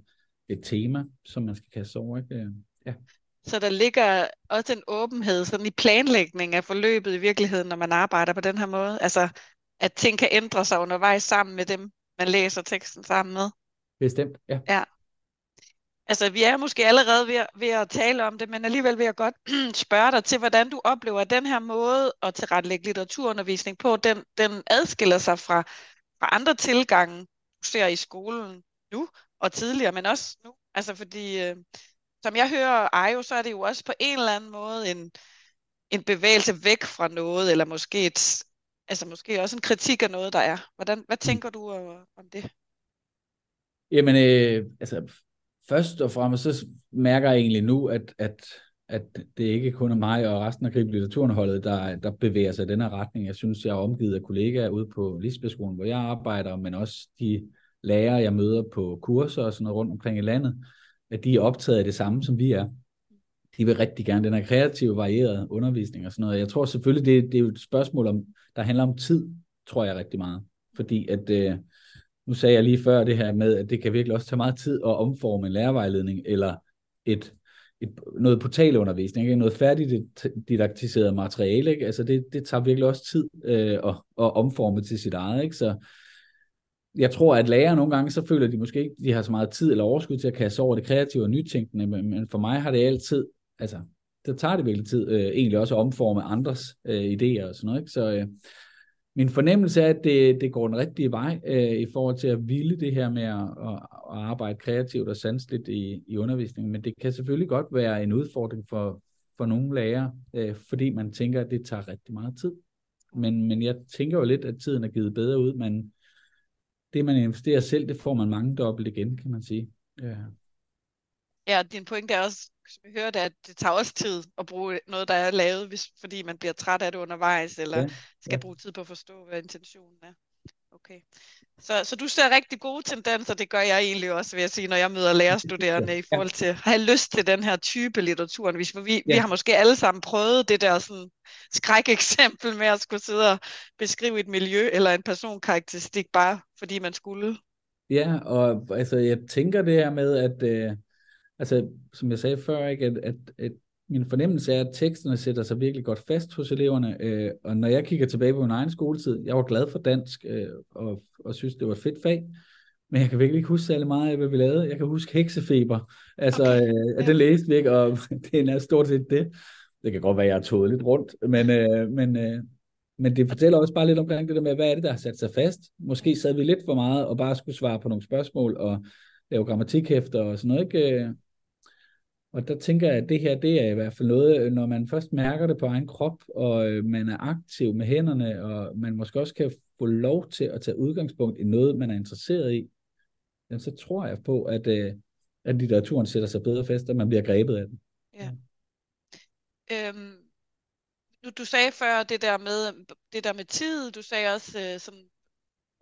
et tema, som man skal kaste over. Ikke? Øh. Ja. Så der ligger også en åbenhed sådan i planlægning af forløbet i virkeligheden, når man arbejder på den her måde. Altså, at ting kan ændre sig undervejs sammen med dem, man læser teksten sammen med. Bestemt, ja. ja. Altså, vi er måske allerede ved, ved at tale om det, men alligevel vil jeg godt spørge dig til, hvordan du oplever den her måde at tilrettelægge litteraturundervisning på, den, den adskiller sig fra, fra andre tilgange, du ser i skolen nu og tidligere, men også nu. Altså, fordi øh, som jeg hører Ajo, så er det jo også på en eller anden måde en, en bevægelse væk fra noget, eller måske, et, altså måske også en kritik af noget, der er. Hvordan, hvad mm. tænker du om det? Jamen, øh, altså, først og fremmest så mærker jeg egentlig nu, at, at, at det ikke kun er mig og resten af Litteraturenholdet, der, der bevæger sig i den her retning. Jeg synes, jeg er omgivet af kollegaer ude på Lisbethskolen, hvor jeg arbejder, men også de lærere, jeg møder på kurser og sådan noget rundt omkring i landet, at de er optaget af det samme, som vi er. De vil rigtig gerne den her kreative, varierede undervisning og sådan noget. Jeg tror selvfølgelig, det, det er jo et spørgsmål, om, der handler om tid, tror jeg rigtig meget. Fordi at, øh, nu sagde jeg lige før det her med, at det kan virkelig også tage meget tid at omforme en lærervejledning, eller et, et, noget portalundervisning, ikke? noget færdigt didaktiseret materiale. Ikke? Altså det, det tager virkelig også tid øh, at, at omforme til sit eget. Ikke? Så, jeg tror, at lærere nogle gange, så føler de måske ikke, de har så meget tid eller overskud til at kaste over det kreative og nytænkende, men for mig har det altid, altså, det tager det virkelig tid, øh, egentlig også at omforme andres øh, idéer og sådan noget, ikke? Så øh, min fornemmelse er, at det, det går den rigtige vej øh, i forhold til at ville det her med at, at, at arbejde kreativt og sanseligt i, i undervisningen, men det kan selvfølgelig godt være en udfordring for, for nogle lærere, øh, fordi man tænker, at det tager rigtig meget tid. Men, men jeg tænker jo lidt, at tiden er givet bedre ud, men det, man investerer selv, det får man mange dobbelt igen, kan man sige. Ja. Ja, din pointe er også, som vi hørte, at det tager også tid at bruge noget, der er lavet, hvis, fordi man bliver træt af det undervejs, eller ja, skal ja. bruge tid på at forstå, hvad intentionen er. Okay. Så, så du ser rigtig gode tendenser, det gør jeg egentlig også, vil jeg sige, når jeg møder lærerstuderende i forhold til at have lyst til den her type litteratur. Vi, vi, ja. vi har måske alle sammen prøvet det der sådan, skrækeksempel med at skulle sidde og beskrive et miljø eller en personkarakteristik, bare fordi man skulle. Ja, og altså, jeg tænker det her med, at øh, altså, som jeg sagde før, ikke, at, at, at min fornemmelse er, at teksterne sætter sig virkelig godt fast hos eleverne, øh, og når jeg kigger tilbage på min egen skoletid, jeg var glad for dansk, øh, og, og synes, det var et fedt fag, men jeg kan virkelig ikke huske særlig meget af, hvad vi lavede. Jeg kan huske heksefeber, altså, okay. øh, at det læste vi ikke, og det er stort set det. Det kan godt være, at jeg har tået lidt rundt, men, øh, men, øh, men det fortæller også bare lidt omkring det der med, hvad er det, der har sat sig fast. Måske sad vi lidt for meget og bare skulle svare på nogle spørgsmål og lave grammatikhæfter og sådan noget, ikke? Og der tænker jeg, at det her, det er i hvert fald noget, øh, når man først mærker det på egen krop, og øh, man er aktiv med hænderne, og man måske også kan få lov til at tage udgangspunkt i noget, man er interesseret i, så tror jeg på, at, øh, at litteraturen sætter sig bedre fast, og man bliver grebet af den. Ja. Øhm, du, du sagde før det der med det der med tid, du sagde også øh, sådan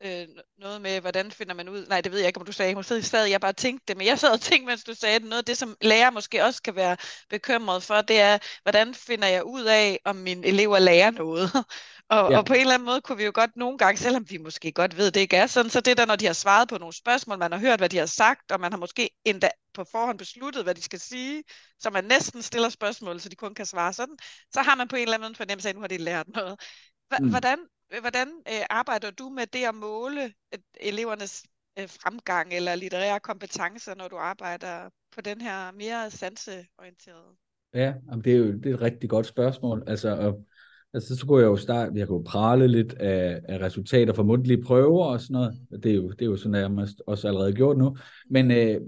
øh, noget med, hvordan finder man ud, nej det ved jeg ikke, om du sagde, måske sad jeg bare tænkte det, men jeg sad og tænkte, mens du sagde det, noget af det, som lærer måske også kan være bekymret for, det er, hvordan finder jeg ud af, om mine elever lærer noget? Og, ja. og på en eller anden måde kunne vi jo godt nogle gange, selvom vi måske godt ved, det ikke er sådan, så det der, når de har svaret på nogle spørgsmål, man har hørt, hvad de har sagt, og man har måske endda på forhånd besluttet, hvad de skal sige, så man næsten stiller spørgsmål, så de kun kan svare sådan, så har man på en eller anden fornemmelse af, at nu har de lært noget. Mm. Hvordan, hvordan øh, arbejder du med det at måle øh, elevernes øh, fremgang eller litterære kompetencer, når du arbejder på den her mere sanseorienterede? Ja, det er jo det er et rigtig godt spørgsmål. Altså, og, altså så kunne jeg jo starte, jeg kunne prale lidt af, af resultater fra mundtlige prøver og sådan noget. Mm. Det er jo, det er jo sådan nærmest også allerede gjort nu. Men, øh,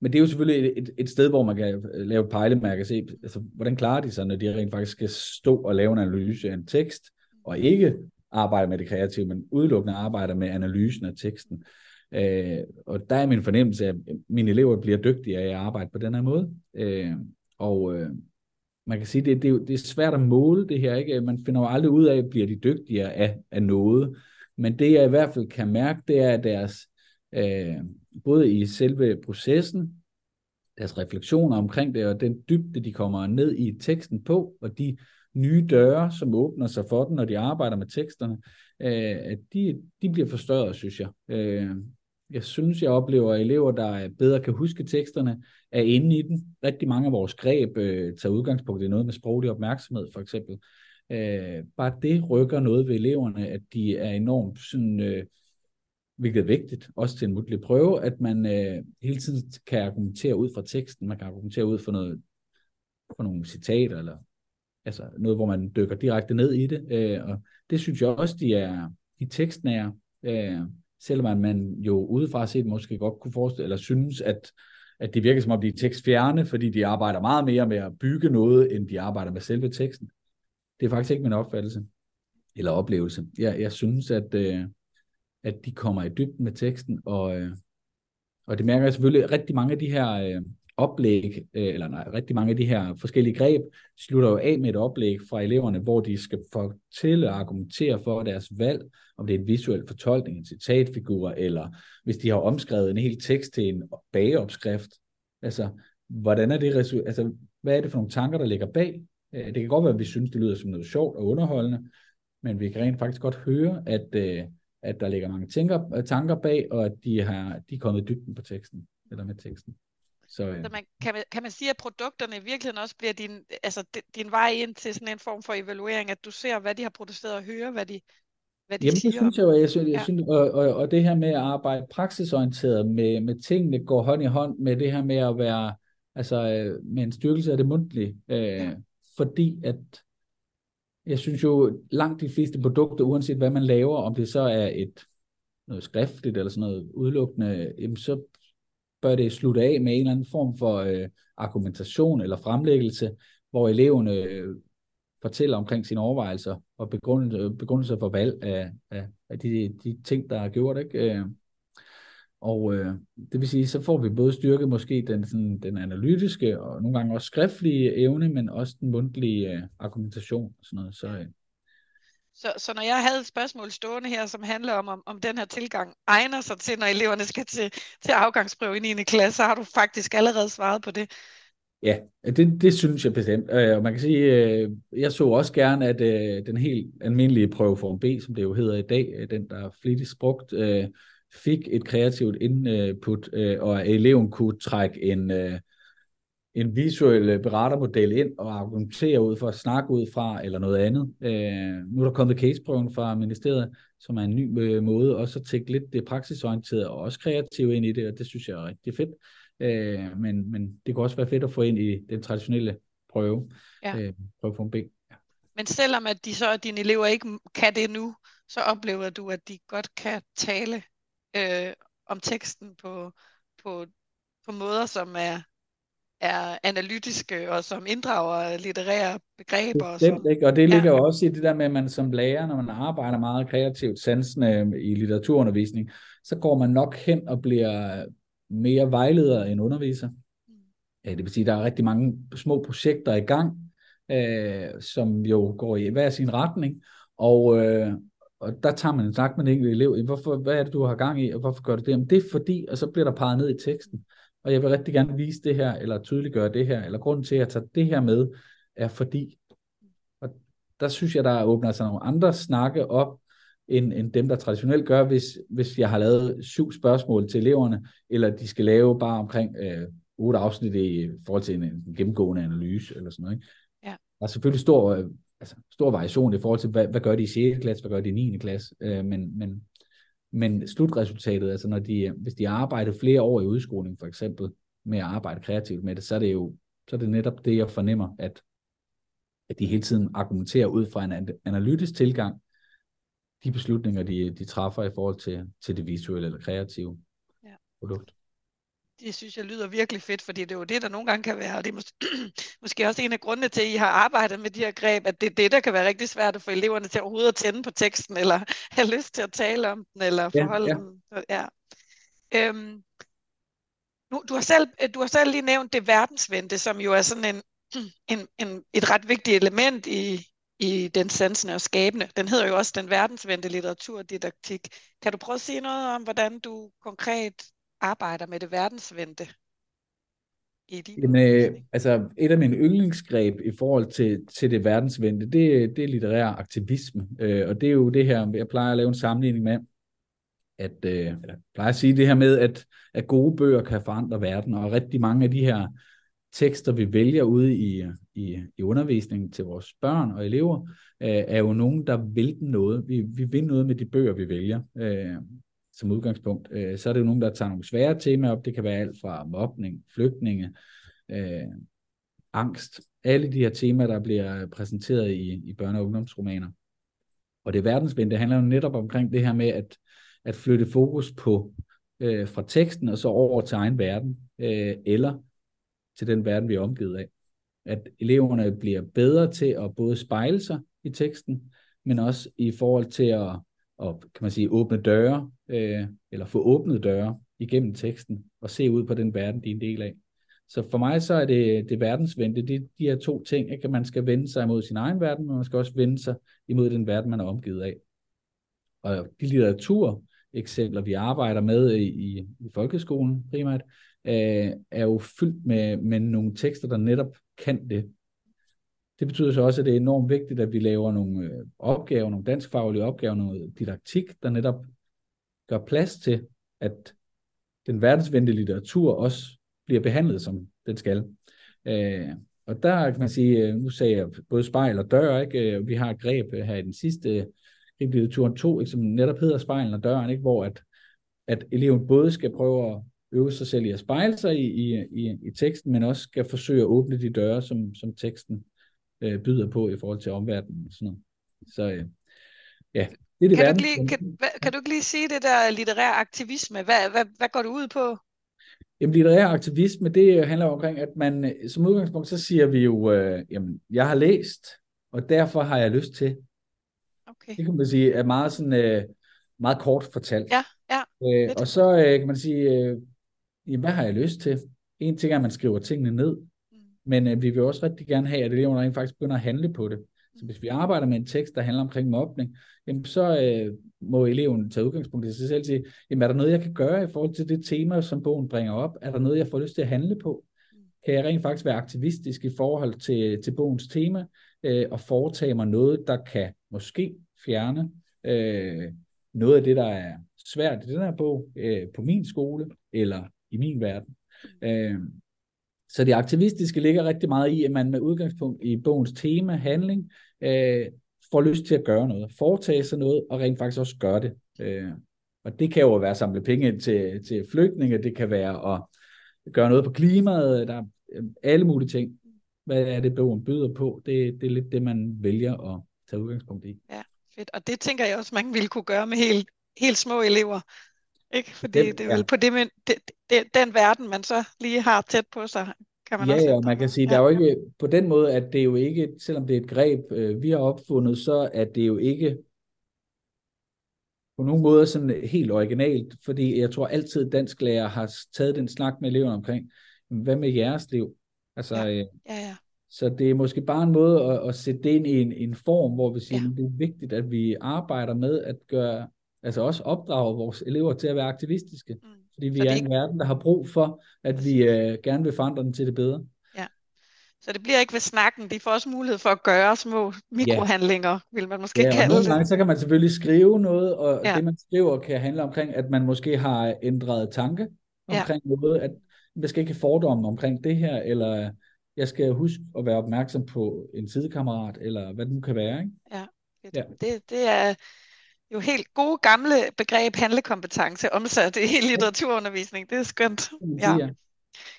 men det er jo selvfølgelig et, et, et sted, hvor man kan lave et pejlemærke og se, altså, hvordan klarer de sig, når de rent faktisk skal stå og lave en analyse af en tekst, og ikke arbejder med det kreative, men udelukkende arbejder med analysen af teksten. Øh, og der er min fornemmelse, at mine elever bliver dygtigere af at arbejde på den her måde. Øh, og øh, man kan sige, det, det, er, det er svært at måle det her. ikke. Man finder jo aldrig ud af, bliver de dygtigere af, af noget. Men det jeg i hvert fald kan mærke, det er, at deres, øh, både i selve processen, deres refleksioner omkring det, og den dybde, de kommer ned i teksten på, og de nye døre, som åbner sig for den, når de arbejder med teksterne, øh, de, de bliver forstørret, synes jeg. Øh, jeg synes, jeg oplever elever, der bedre kan huske teksterne, er inde i den. Rigtig mange af vores greb øh, tager udgangspunkt i noget med sproglig opmærksomhed, for eksempel. Øh, bare det rykker noget ved eleverne, at de er enormt sådan, øh, hvilket er vigtigt, også til en mundtlig prøve, at man øh, hele tiden kan argumentere ud fra teksten, man kan argumentere ud fra noget fra nogle citater, eller altså noget, hvor man dykker direkte ned i det, øh, og det synes jeg også, de er, de tekstnære, øh, selvom man jo udefra set måske godt kunne forestille, eller synes, at, at det virker som om de er tekstfjerne, fordi de arbejder meget mere med at bygge noget, end de arbejder med selve teksten. Det er faktisk ikke min opfattelse, eller oplevelse. Jeg, jeg synes, at, øh, at de kommer i dybden med teksten, og, øh, og det mærker jeg selvfølgelig rigtig mange af de her øh, oplæg, øh, eller nej, rigtig mange af de her forskellige greb, slutter jo af med et oplæg fra eleverne, hvor de skal fortælle og argumentere for deres valg, om det er en visuel fortolkning, en citatfigur, eller hvis de har omskrevet en hel tekst til en bageopskrift. Altså, hvordan er det altså, hvad er det for nogle tanker, der ligger bag? Øh, det kan godt være, at vi synes, det lyder som noget sjovt og underholdende, men vi kan rent faktisk godt høre, at, øh, at der ligger mange tænker, tanker bag, og at de, har, de er kommet i dybden på teksten, eller med teksten. Så, øh. så man, kan, man, kan man sige, at produkterne i virkeligheden også bliver din, altså, din vej ind til sådan en form for evaluering, at du ser, hvad de har produceret og hører, hvad de, hvad de Jamen, siger? det synes jeg jo, jeg synes, jeg synes og, og, og det her med at arbejde praksisorienteret med, med tingene går hånd i hånd med det her med at være, altså øh, med en styrkelse af det mundtlige, øh, ja. fordi at jeg synes jo, langt de fleste produkter, uanset hvad man laver, om det så er et noget skriftligt eller sådan noget udelukkende, jamen så bør det slutte af med en eller anden form for øh, argumentation eller fremlæggelse, hvor eleverne øh, fortæller omkring sine overvejelser og begrundelser, øh, begrundelser for valg af, af, af de, de ting, der er gjort. Ikke? Øh, og øh, det vil sige, så får vi både styrket måske den, sådan, den analytiske og nogle gange også skriftlige evne, men også den mundtlige øh, argumentation og sådan noget. Så, øh, så, så når jeg havde et spørgsmål stående her, som handler om, om, om den her tilgang egner sig til, når eleverne skal til, til afgangsprøve i 9. klasse, så har du faktisk allerede svaret på det. Ja, det, det synes jeg bestemt. Øh, og man kan sige, øh, jeg så også gerne, at øh, den helt almindelige prøveform B, som det jo hedder i dag, den der er flittigst brugt, fik et kreativt input, og at eleven kunne trække en, en visuel øh, berettermodel ind og argumentere ud for at snakke ud fra, eller noget andet. Øh, nu er der kommet caseprøven fra ministeriet, som er en ny øh, måde også at tænke lidt det praksisorienterede og også kreative ind i det, og det synes jeg er rigtig fedt. Øh, men, men det kunne også være fedt at få ind i den traditionelle prøve, ja. øh, prøveform B. Ja. Men selvom at de så at dine elever ikke kan det nu, så oplever du, at de godt kan tale øh, om teksten på, på, på måder, som er er analytiske og som inddrager litterære begreber. Og, som, ikke? og det ligger ja. også i det der med, at man som lærer, når man arbejder meget kreativt sansende i litteraturundervisning, så går man nok hen og bliver mere vejleder end underviser. Mm. Ja, det vil sige, at der er rigtig mange små projekter i gang, øh, som jo går i hver sin retning, og, øh, og der tager man en snak med en enkelt elev, hvorfor, hvad er det, du har gang i, og hvorfor gør du det? Jamen, det er fordi, og så bliver der peget ned i teksten, og jeg vil rigtig gerne vise det her, eller tydeliggøre det her, eller grunden til, at jeg tager det her med, er fordi, og der synes jeg, der åbner sig nogle andre snakke op, end, end dem, der traditionelt gør, hvis, hvis jeg har lavet syv spørgsmål til eleverne, eller de skal lave bare omkring øh, otte afsnit i forhold til en, en gennemgående analyse, eller sådan noget. Ikke? Ja. Der er selvfølgelig stor, øh, altså, stor variation i forhold til, hvad, hvad gør de i 6. klasse, hvad gør de i 9. klasse, øh, men, men, men slutresultatet, altså når de, hvis de arbejder flere år i udskoling, for eksempel, med at arbejde kreativt med det, så er det jo så er det netop det, jeg fornemmer, at, at de hele tiden argumenterer ud fra en analytisk tilgang, de beslutninger, de, de træffer i forhold til, til det visuelle eller kreative ja. produkt. Det synes jeg lyder virkelig fedt, fordi det er jo det, der nogle gange kan være, og det er mås- måske også en af grundene til, at I har arbejdet med de her greb, at det er det, der kan være rigtig svært at få eleverne til overhovedet at tænde på teksten, eller have lyst til at tale om den, eller forholde ja, ja. dem. Ja. Øhm, nu, du, har selv, du har selv lige nævnt det verdensvendte, som jo er sådan en, en, en, et ret vigtigt element i, i den sansende og skabende. Den hedder jo også den verdensvendte litteraturdidaktik. Kan du prøve at sige noget om, hvordan du konkret arbejder med det verdensvendte? I din Jamen, øh, altså et af mine yndlingsgreb i forhold til, til det verdensvendte, det, det er litterær aktivisme. Øh, og det er jo det her, jeg plejer at lave en sammenligning med, at øh, jeg plejer at sige det her med, at, at gode bøger kan forandre verden, og rigtig mange af de her tekster, vi vælger ude i, i, i undervisningen til vores børn og elever, øh, er jo nogen, der vil noget. Vi, vi vil noget med de bøger, vi vælger øh, som udgangspunkt. Øh, så er det jo nogen, der tager nogle svære temaer op. Det kan være alt fra mobning, flygtninge, øh, angst. Alle de her temaer, der bliver præsenteret i, i børne- og ungdomsromaner. Og det verdensvendte handler jo netop omkring det her med at, at flytte fokus på øh, fra teksten og så over til egen verden, øh, eller til den verden, vi er omgivet af. At eleverne bliver bedre til at både spejle sig i teksten, men også i forhold til at, at kan man sige, åbne døre, øh, eller få åbnet døre igennem teksten, og se ud på den verden, de er en del af. Så for mig så er det, det verdensvendte, det de her to ting, at man skal vende sig imod sin egen verden, men man skal også vende sig imod den verden, man er omgivet af. Og de litteratur, eksempler, vi arbejder med i, i, i folkeskolen primært, øh, er jo fyldt med, med nogle tekster, der netop kan det. Det betyder så også, at det er enormt vigtigt, at vi laver nogle øh, opgaver, nogle danskfaglige opgaver, noget didaktik, der netop gør plads til, at den verdensvendte litteratur også bliver behandlet, som den skal. Øh, og der kan man sige, øh, nu sagde jeg både spejl og dør, ikke? Øh, vi har et greb øh, her i den sidste greb litteraturen 2, ikke? som netop hedder spejlen og døren, ikke? hvor at, at eleven både skal prøve at øve sig selv i at spejle sig i, i, i, i teksten, men også skal forsøge at åbne de døre, som, som teksten øh, byder på i forhold til omverdenen. Og sådan noget. Så øh, ja, det er det kan, du lige, kan, kan du ikke lige sige det der litterær aktivisme? Hvad, hvad, hvad går du ud på? Jamen, litterær aktivisme, det handler omkring, at man øh, som udgangspunkt, så siger vi jo, øh, jamen, jeg har læst, og derfor har jeg lyst til. Okay. Det kan man sige er meget sådan, øh, meget kort fortalt. Ja, ja. Øh, og så øh, kan man sige, øh, jamen, hvad har jeg lyst til? En ting er, at man skriver tingene ned men øh, vi vil også rigtig gerne have, at eleverne rent faktisk begynder at handle på det. Så hvis vi arbejder med en tekst, der handler omkring mobning, jamen så øh, må eleven tage udgangspunkt i sig selv og sige, jamen er der noget, jeg kan gøre i forhold til det tema, som bogen bringer op? Er der noget, jeg får lyst til at handle på? Kan jeg rent faktisk være aktivistisk i forhold til, til bogens tema, øh, og foretage mig noget, der kan måske fjerne øh, noget af det, der er svært i den her bog, øh, på min skole, eller i min verden. Øh, så det aktivistiske ligger rigtig meget i, at man med udgangspunkt i bogens tema, handling, øh, får lyst til at gøre noget, foretage sig noget, og rent faktisk også gøre det. Øh, og det kan jo være at samle penge ind til, til flygtninge, det kan være at gøre noget på klimaet, der er øh, alle mulige ting. Hvad er det, bogen byder på? Det, det er lidt det, man vælger at tage udgangspunkt i. Ja, fedt. Og det tænker jeg også, man ville kunne gøre med helt, helt små elever. Ikke? Fordi det, det er vel ja. på det, men, det, det, den verden, man så lige har tæt på sig, kan man ja, også ja, man kan sige, ja. der er jo ikke, på den måde, at det er jo ikke, selvom det er et greb, øh, vi har opfundet, så er det jo ikke på nogen måde sådan helt originalt, fordi jeg tror altid, dansk lærer har taget den snak med eleverne omkring, hvad med jeres liv? Altså, ja. Ja, ja. så det er måske bare en måde at, at sætte det ind i en, en form, hvor vi siger, ja. det er vigtigt, at vi arbejder med at gøre, altså også opdrage vores elever til at være aktivistiske. Mm. Fordi vi så er en verden, der har brug for, at vi uh, gerne vil forandre den til det bedre. Ja. Så det bliver ikke ved snakken, de får også mulighed for at gøre små mikrohandlinger, ja. vil man måske ja, kalde nogle gange, så kan man selvfølgelig skrive noget, og ja. det man skriver kan handle omkring, at man måske har ændret tanke omkring ja. noget, at jeg skal ikke have fordomme omkring det her, eller jeg skal huske at være opmærksom på en sidekammerat, eller hvad det nu kan være. Ikke? Ja, ja. Det, det er jo helt gode gamle begreb handlekompetence omsat i litteraturundervisning. Det er skønt. Ja.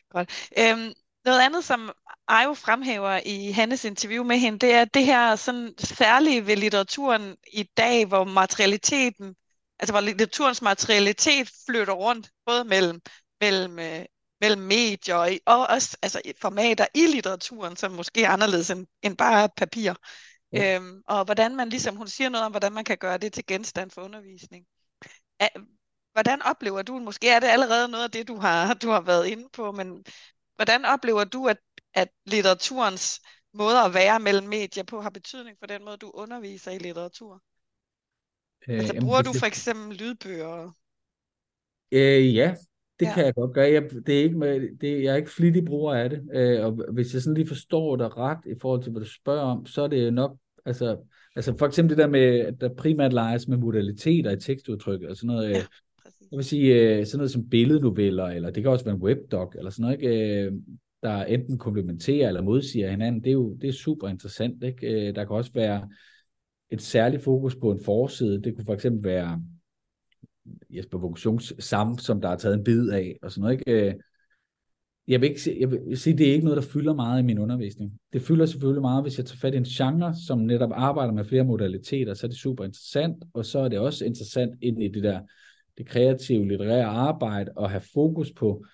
Godt. Øhm, noget andet, som Ajo fremhæver i Hannes interview med hende, det er det her sådan særlige ved litteraturen i dag, hvor materialiteten, altså hvor litteraturens materialitet flytter rundt, både mellem, mellem øh, mellem medier og, og også altså, formater i litteraturen, som måske er anderledes end, end bare papir. Ja. Øhm, og hvordan man ligesom, hun siger noget om, hvordan man kan gøre det til genstand for undervisning. Hvordan oplever du, måske er det allerede noget af det, du har, du har været inde på, men hvordan oplever du, at, at litteraturens måde at være mellem medier på har betydning for den måde, du underviser i litteratur? Øh, altså bruger du for eksempel lydbøger? Øh, ja, det ja. kan jeg godt gøre. Jeg, det er ikke med, det, jeg er ikke flittig bruger af det. Øh, og hvis jeg sådan lige forstår dig ret i forhold til, hvad du spørger om, så er det nok, altså, altså for eksempel det der med, at der primært leges med modaliteter i tekstudtryk og sådan noget. Øh, ja, jeg vil sige, øh, sådan noget som billednoveller, eller det kan også være en webdoc, eller sådan noget, ikke? Øh, der enten komplementerer eller modsiger hinanden. Det er jo det er super interessant. Ikke? Der kan også være et særligt fokus på en forside. Det kunne for eksempel være Jesper Vokations sam, som der er taget en bid af, og sådan noget, ikke? Øh, jeg vil, ikke se, jeg vil sige, det er ikke noget, der fylder meget i min undervisning. Det fylder selvfølgelig meget, hvis jeg tager fat i en genre, som netop arbejder med flere modaliteter, så er det super interessant, og så er det også interessant ind i det der det kreative, litterære arbejde, og have fokus på,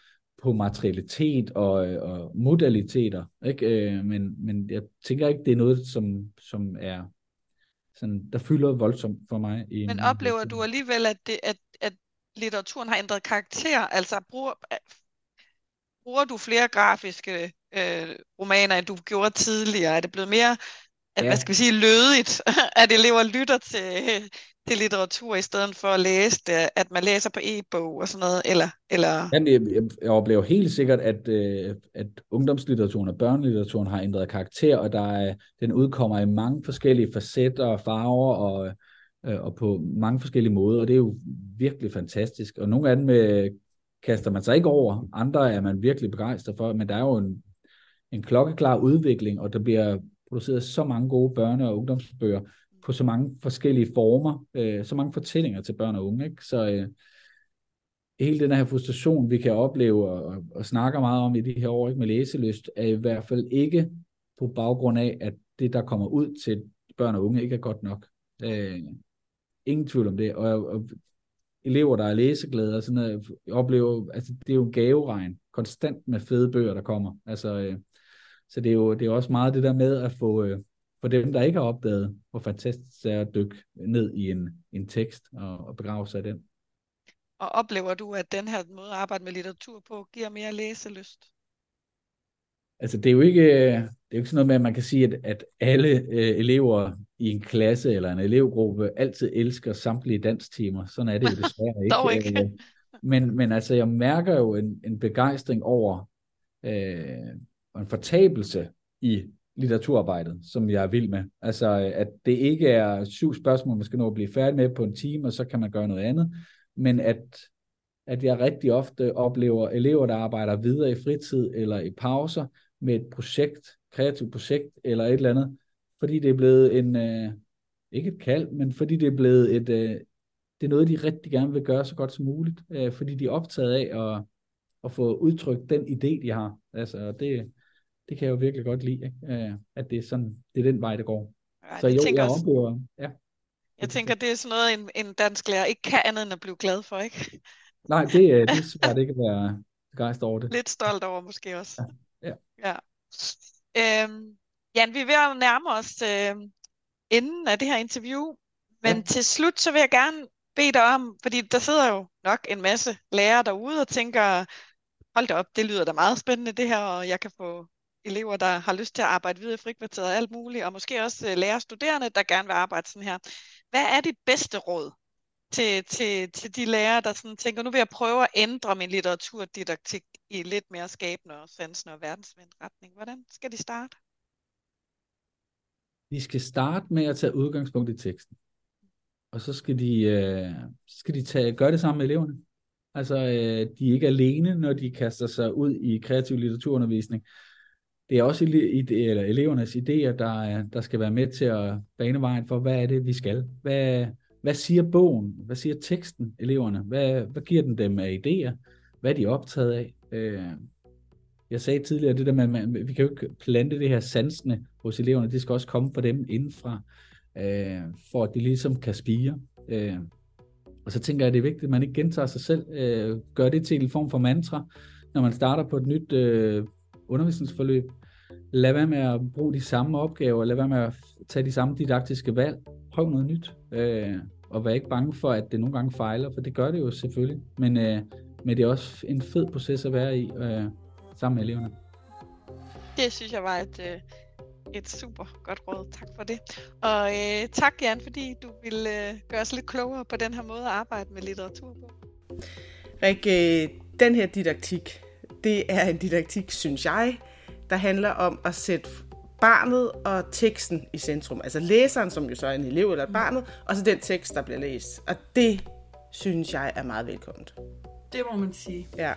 på materialitet og, og modaliteter. Ikke? Øh, men, men jeg tænker ikke, det er noget, som, som er sådan, der fylder voldsomt for mig. I Men oplever du alligevel, at, det, at, at litteraturen har ændret karakter? Altså bruger, bruger du flere grafiske øh, romaner, end du gjorde tidligere? Er det blevet mere, at, ja. hvad skal vi sige, lødigt, at elever lytter til, til litteratur i stedet for at læse det, at man læser på e-bog og sådan noget, eller... eller... Jamen, jeg, jeg oplever helt sikkert, at, øh, at ungdomslitteraturen og børnelitteraturen har ændret karakter, og der er, den udkommer i mange forskellige facetter og farver, og, øh, og på mange forskellige måder, og det er jo virkelig fantastisk. Og nogle af dem øh, kaster man sig ikke over, andre er man virkelig begejstret for, men der er jo en, en klokkeklar udvikling, og der bliver produceret så mange gode børne- og ungdomsbøger, på så mange forskellige former, øh, så mange fortællinger til børn og unge. Ikke? Så øh, hele den her frustration, vi kan opleve og, og, og snakker meget om i de her år ikke, med læselyst, er i hvert fald ikke på baggrund af, at det, der kommer ud til børn og unge, ikke er godt nok. Øh, ingen tvivl om det. Og, og elever, der er læseglade og sådan noget, oplever, altså det er jo en gaveregn, konstant med fede bøger, der kommer. Altså, øh, så det er jo det er også meget det der med at få, øh, for dem, der ikke har opdaget, hvor fantastisk det er at dykke ned i en, en tekst og, og begrave sig i den. Og oplever du, at den her måde at arbejde med litteratur på giver mere læselyst? Altså det er jo ikke, det er jo ikke sådan noget med, at man kan sige, at, at alle øh, elever i en klasse eller en elevgruppe altid elsker samtlige danstimer. Sådan er det jo desværre ikke. Dog ikke. Øh, men, men altså jeg mærker jo en, en begejstring over øh, og en fortabelse i litteraturarbejdet, som jeg er vild med. Altså, at det ikke er syv spørgsmål, man skal nå at blive færdig med på en time, og så kan man gøre noget andet, men at, at jeg rigtig ofte oplever elever, der arbejder videre i fritid eller i pauser med et projekt, kreativt projekt eller et eller andet, fordi det er blevet en, øh, ikke et kald, men fordi det er blevet et, øh, det er noget, de rigtig gerne vil gøre så godt som muligt, øh, fordi de er optaget af at, at få udtrykt den idé, de har. Altså, det, det kan jeg jo virkelig godt lide, ikke? Øh, at det er, sådan, det er den vej, det går. Ja, så jo, jeg også, oplever, ja. Jeg tænker, det er sådan noget, en, en dansk lærer ikke kan andet end at blive glad for, ikke? Nej, det, det er svært ikke at være begejstret over det. Lidt stolt over måske også. Ja. ja. ja. Øhm, Jan, vi er ved at nærme os øh, enden af det her interview, men ja. til slut så vil jeg gerne bede dig om, fordi der sidder jo nok en masse lærere derude og tænker, hold da op, det lyder da meget spændende det her, og jeg kan få elever, der har lyst til at arbejde videre i frikvarteret og alt muligt, og måske også øh, lærerstuderende, der gerne vil arbejde sådan her. Hvad er dit bedste råd til, til, til de lærere, der sådan tænker, nu vil jeg prøve at ændre min litteraturdidaktik i lidt mere skabende og sansende og verdensvendt retning. Hvordan skal de starte? De skal starte med at tage udgangspunkt i teksten. Og så skal de, øh, så skal de tage, gøre det sammen med eleverne. Altså, øh, de er ikke alene, når de kaster sig ud i kreativ litteraturundervisning. Det er også ide, eller elevernes idéer, der, der skal være med til at bane vejen for, hvad er det, vi skal. Hvad, hvad siger bogen? Hvad siger teksten, eleverne? Hvad, hvad giver den dem af idéer? Hvad er de optaget af? Øh, jeg sagde tidligere, det der med, at vi kan jo ikke plante det her sansende hos eleverne, det skal også komme fra dem indenfra, øh, for at de ligesom kan spire. Øh, og så tænker jeg, det er vigtigt, at man ikke gentager sig selv, øh, gør det til en form for mantra, når man starter på et nyt øh, undervisningsforløb. Lad være med at bruge de samme opgaver, lad være med at tage de samme didaktiske valg, prøv noget nyt, øh, og vær ikke bange for, at det nogle gange fejler, for det gør det jo selvfølgelig, men, øh, men det er også en fed proces at være i øh, sammen med eleverne. Det synes jeg var et, øh, et super godt råd. Tak for det. Og øh, tak Jan, fordi du ville øh, gøre os lidt klogere på den her måde at arbejde med litteratur på. Rik, øh, den her didaktik, det er en didaktik, synes jeg, der handler om at sætte barnet og teksten i centrum. Altså læseren, som jo så er en elev eller mm. barnet, og så den tekst, der bliver læst. Og det synes jeg er meget velkomment. Det må man sige. Ja.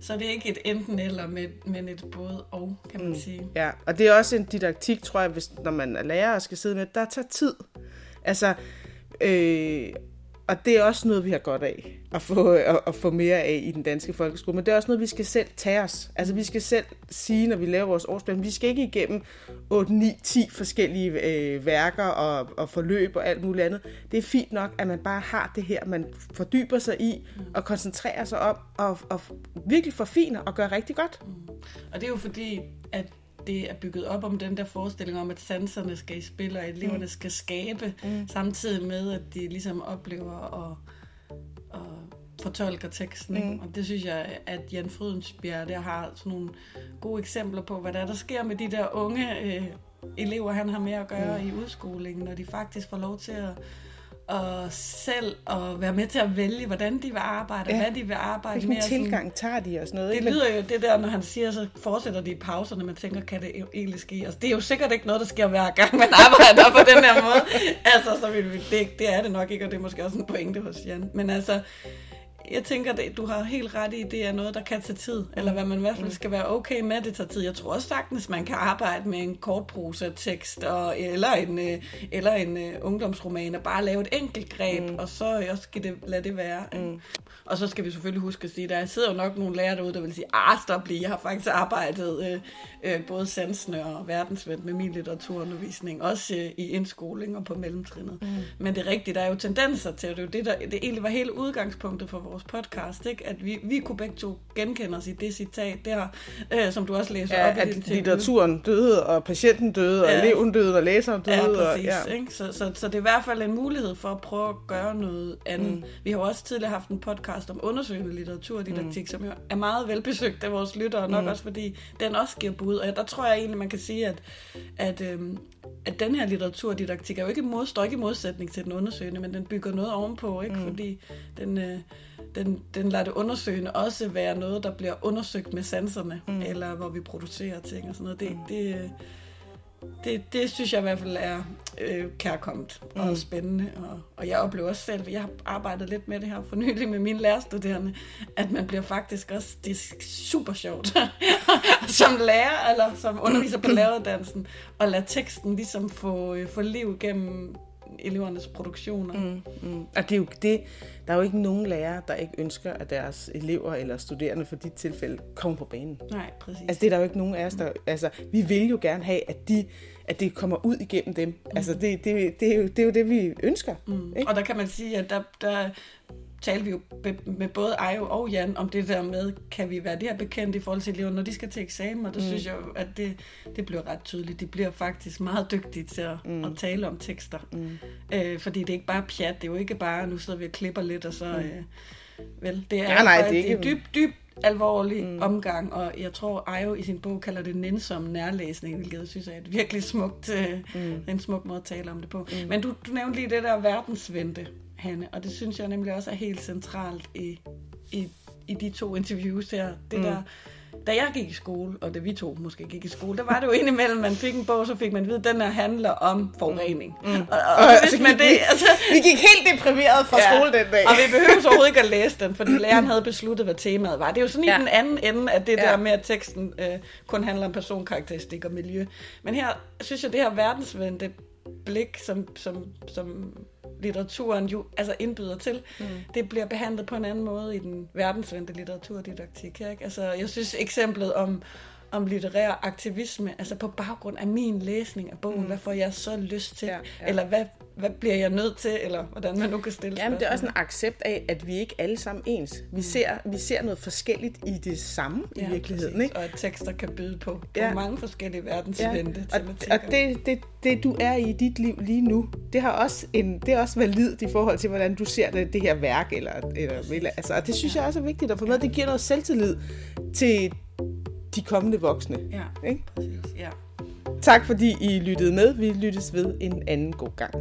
Så det er ikke et enten eller, men et både og, kan man mm. sige. Ja, og det er også en didaktik, tror jeg, hvis, når man er lærer og skal sidde med, der tager tid. Altså, øh, og det er også noget, vi har godt af at få, at, at få mere af i den danske folkeskole. Men det er også noget, vi skal selv tage os. Altså vi skal selv sige, når vi laver vores årsplan, vi skal ikke igennem 8, 9, 10 forskellige øh, værker og, og forløb og alt muligt andet. Det er fint nok, at man bare har det her, man fordyber sig i og koncentrerer sig om og, og virkelig forfiner og gør rigtig godt. Og det er jo fordi, at det er bygget op om den der forestilling om, at sanserne skal i spil, og eleverne mm. skal skabe, mm. samtidig med, at de ligesom oplever og, og fortolker teksten. Mm. Og det synes jeg, at Jan Frydensbjerg der har sådan nogle gode eksempler på, hvad der, er, der sker med de der unge øh, elever, han har med at gøre mm. i udskolingen, når de faktisk får lov til at og selv at være med til at vælge, hvordan de vil arbejde, ja. hvad de vil arbejde Hvilken med. Hvilken tilgang tager de og sådan noget? Det lyder jo det der, når han siger, så fortsætter de i pauserne, man tænker, kan det egentlig ske? Altså, det er jo sikkert ikke noget, der sker hver gang, man arbejder på den her måde. Altså, så vil vi, det, det er det nok ikke, og det er måske også en pointe hos Jan. Men altså, jeg tænker, at du har helt ret i, det er noget, der kan tage tid. Eller hvad man i hvert fald skal være okay med, det tager tid. Jeg tror også sagtens, man kan arbejde med en kortprosa-tekst, og, eller en, øh, eller en uh, ungdomsroman, og bare lave et enkelt greb, mm. og så også skal det, lade det være. Mm. Og så skal vi selvfølgelig huske at sige, der sidder jo nok nogle lærere derude, der vil sige, ah, stop lige, jeg har faktisk arbejdet øh, øh, både sansende og verdensvendt med min litteraturundervisning, også øh, i indskoling og på mellemtrinnet. Mm. Men det er rigtigt, der er jo tendenser til, og det er jo det, der, det egentlig var hele udgangspunktet for vores podcast, ikke? at vi, vi kunne begge to genkende os i det citat der, øh, som du også læser ja, op at i din litteraturen døde, og patienten døde, og ja. eleven døde, og læseren døde. Ja, præcis. Og, ja. Ikke? Så, så, så det er i hvert fald en mulighed for at prøve at gøre noget andet. Mm. Vi har også tidligere haft en podcast om undersøgende litteraturdidaktik, mm. som jo er meget velbesøgt af vores lyttere, nok mm. også fordi den også giver bud. Og der tror jeg egentlig, man kan sige, at, at, øhm, at den her litteraturdidaktik er jo ikke mod, står ikke i modsætning til den undersøgende, men den bygger noget ovenpå, ikke? Mm. fordi den, øh, den, den lader det undersøgende også være noget, der bliver undersøgt med sanserne, mm. eller hvor vi producerer ting og sådan noget. Det, mm. det, det, det synes jeg i hvert fald er øh, kærkommet mm. og spændende. Og, og jeg oplever også selv, jeg har arbejdet lidt med det her for nylig med mine lærerstuderende, at man bliver faktisk også, det er super sjovt, som lærer eller som underviser på læreruddannelsen, og lade teksten ligesom få, øh, få liv gennem elevernes produktioner. Mm, mm. Og det er jo det, der er jo ikke nogen lærere, der ikke ønsker, at deres elever eller studerende for dit tilfælde kommer på banen. Nej, præcis. Altså det er der jo ikke nogen af os, der... Altså, vi vil jo gerne have, at de at det kommer ud igennem dem. Mm. Altså det, det, det, er jo, det er jo det, vi ønsker. Mm. Ikke? Og der kan man sige, at der, der talte vi jo med både Ajo og Jan om det der med, kan vi være det her bekendt i forhold til eleverne, når de skal til eksamen, og det mm. synes jeg, at det, det bliver ret tydeligt. De bliver faktisk meget dygtige til at, mm. at tale om tekster. Mm. Øh, fordi det er ikke bare pjat, det er jo ikke bare, nu sidder vi og klipper lidt, og så... Mm. Øh, vel, det er, ja, nej, det er, ikke... dyb, dyb alvorlig mm. omgang, og jeg tror, Ayo i sin bog kalder det nænsom nærlæsning, hvilket jeg synes er et virkelig smukt, øh, mm. en smuk måde at tale om det på. Mm. Men du, du nævnte lige det der verdensvente, Hanne, og det synes jeg nemlig også er helt centralt i, i, i de to interviews her. Det mm. der da jeg gik i skole, og da vi to måske gik i skole, der var det jo indimellem, man fik en bog, så fik man at vide, at den her handler om forurening. Mm. Og, og, og, og altså, man det, altså, vi gik helt deprimeret fra ja, skole den dag. Og vi behøvede så overhovedet ikke at læse den, fordi læreren havde besluttet, hvad temaet var. Det er jo sådan i ja. den anden ende af det ja. der med, at teksten øh, kun handler om personkarakteristik og miljø. Men her synes jeg, det her verdensvendte blik, som, som, som litteraturen jo altså indbyder til, mm. det bliver behandlet på en anden måde i den verdensvendte litteraturdidaktik. Ikke? Altså, jeg synes eksemplet om, om litterær aktivisme, altså på baggrund af min læsning af bogen, mm. hvad får jeg så lyst til, ja, ja. eller hvad, hvad bliver jeg nødt til, eller hvordan man nu kan stille Jamen, det er også en accept af, at vi ikke alle sammen ens. Vi, mm. ser, vi ser noget forskelligt i det samme ja, i virkeligheden. Ikke? Og at tekster kan byde på, på ja. mange forskellige verdensvendte ja. Og, og det, det, det, du er i dit liv lige nu, det har også en, det er også valid i forhold til, hvordan du ser det, det her værk. Eller, eller, eller, altså, og det synes ja. jeg også er vigtigt at få med. Det giver noget selvtillid til de kommende voksne. Ja, ikke? præcis. Ja. Tak fordi I lyttede med. Vi lyttes ved en anden god gang.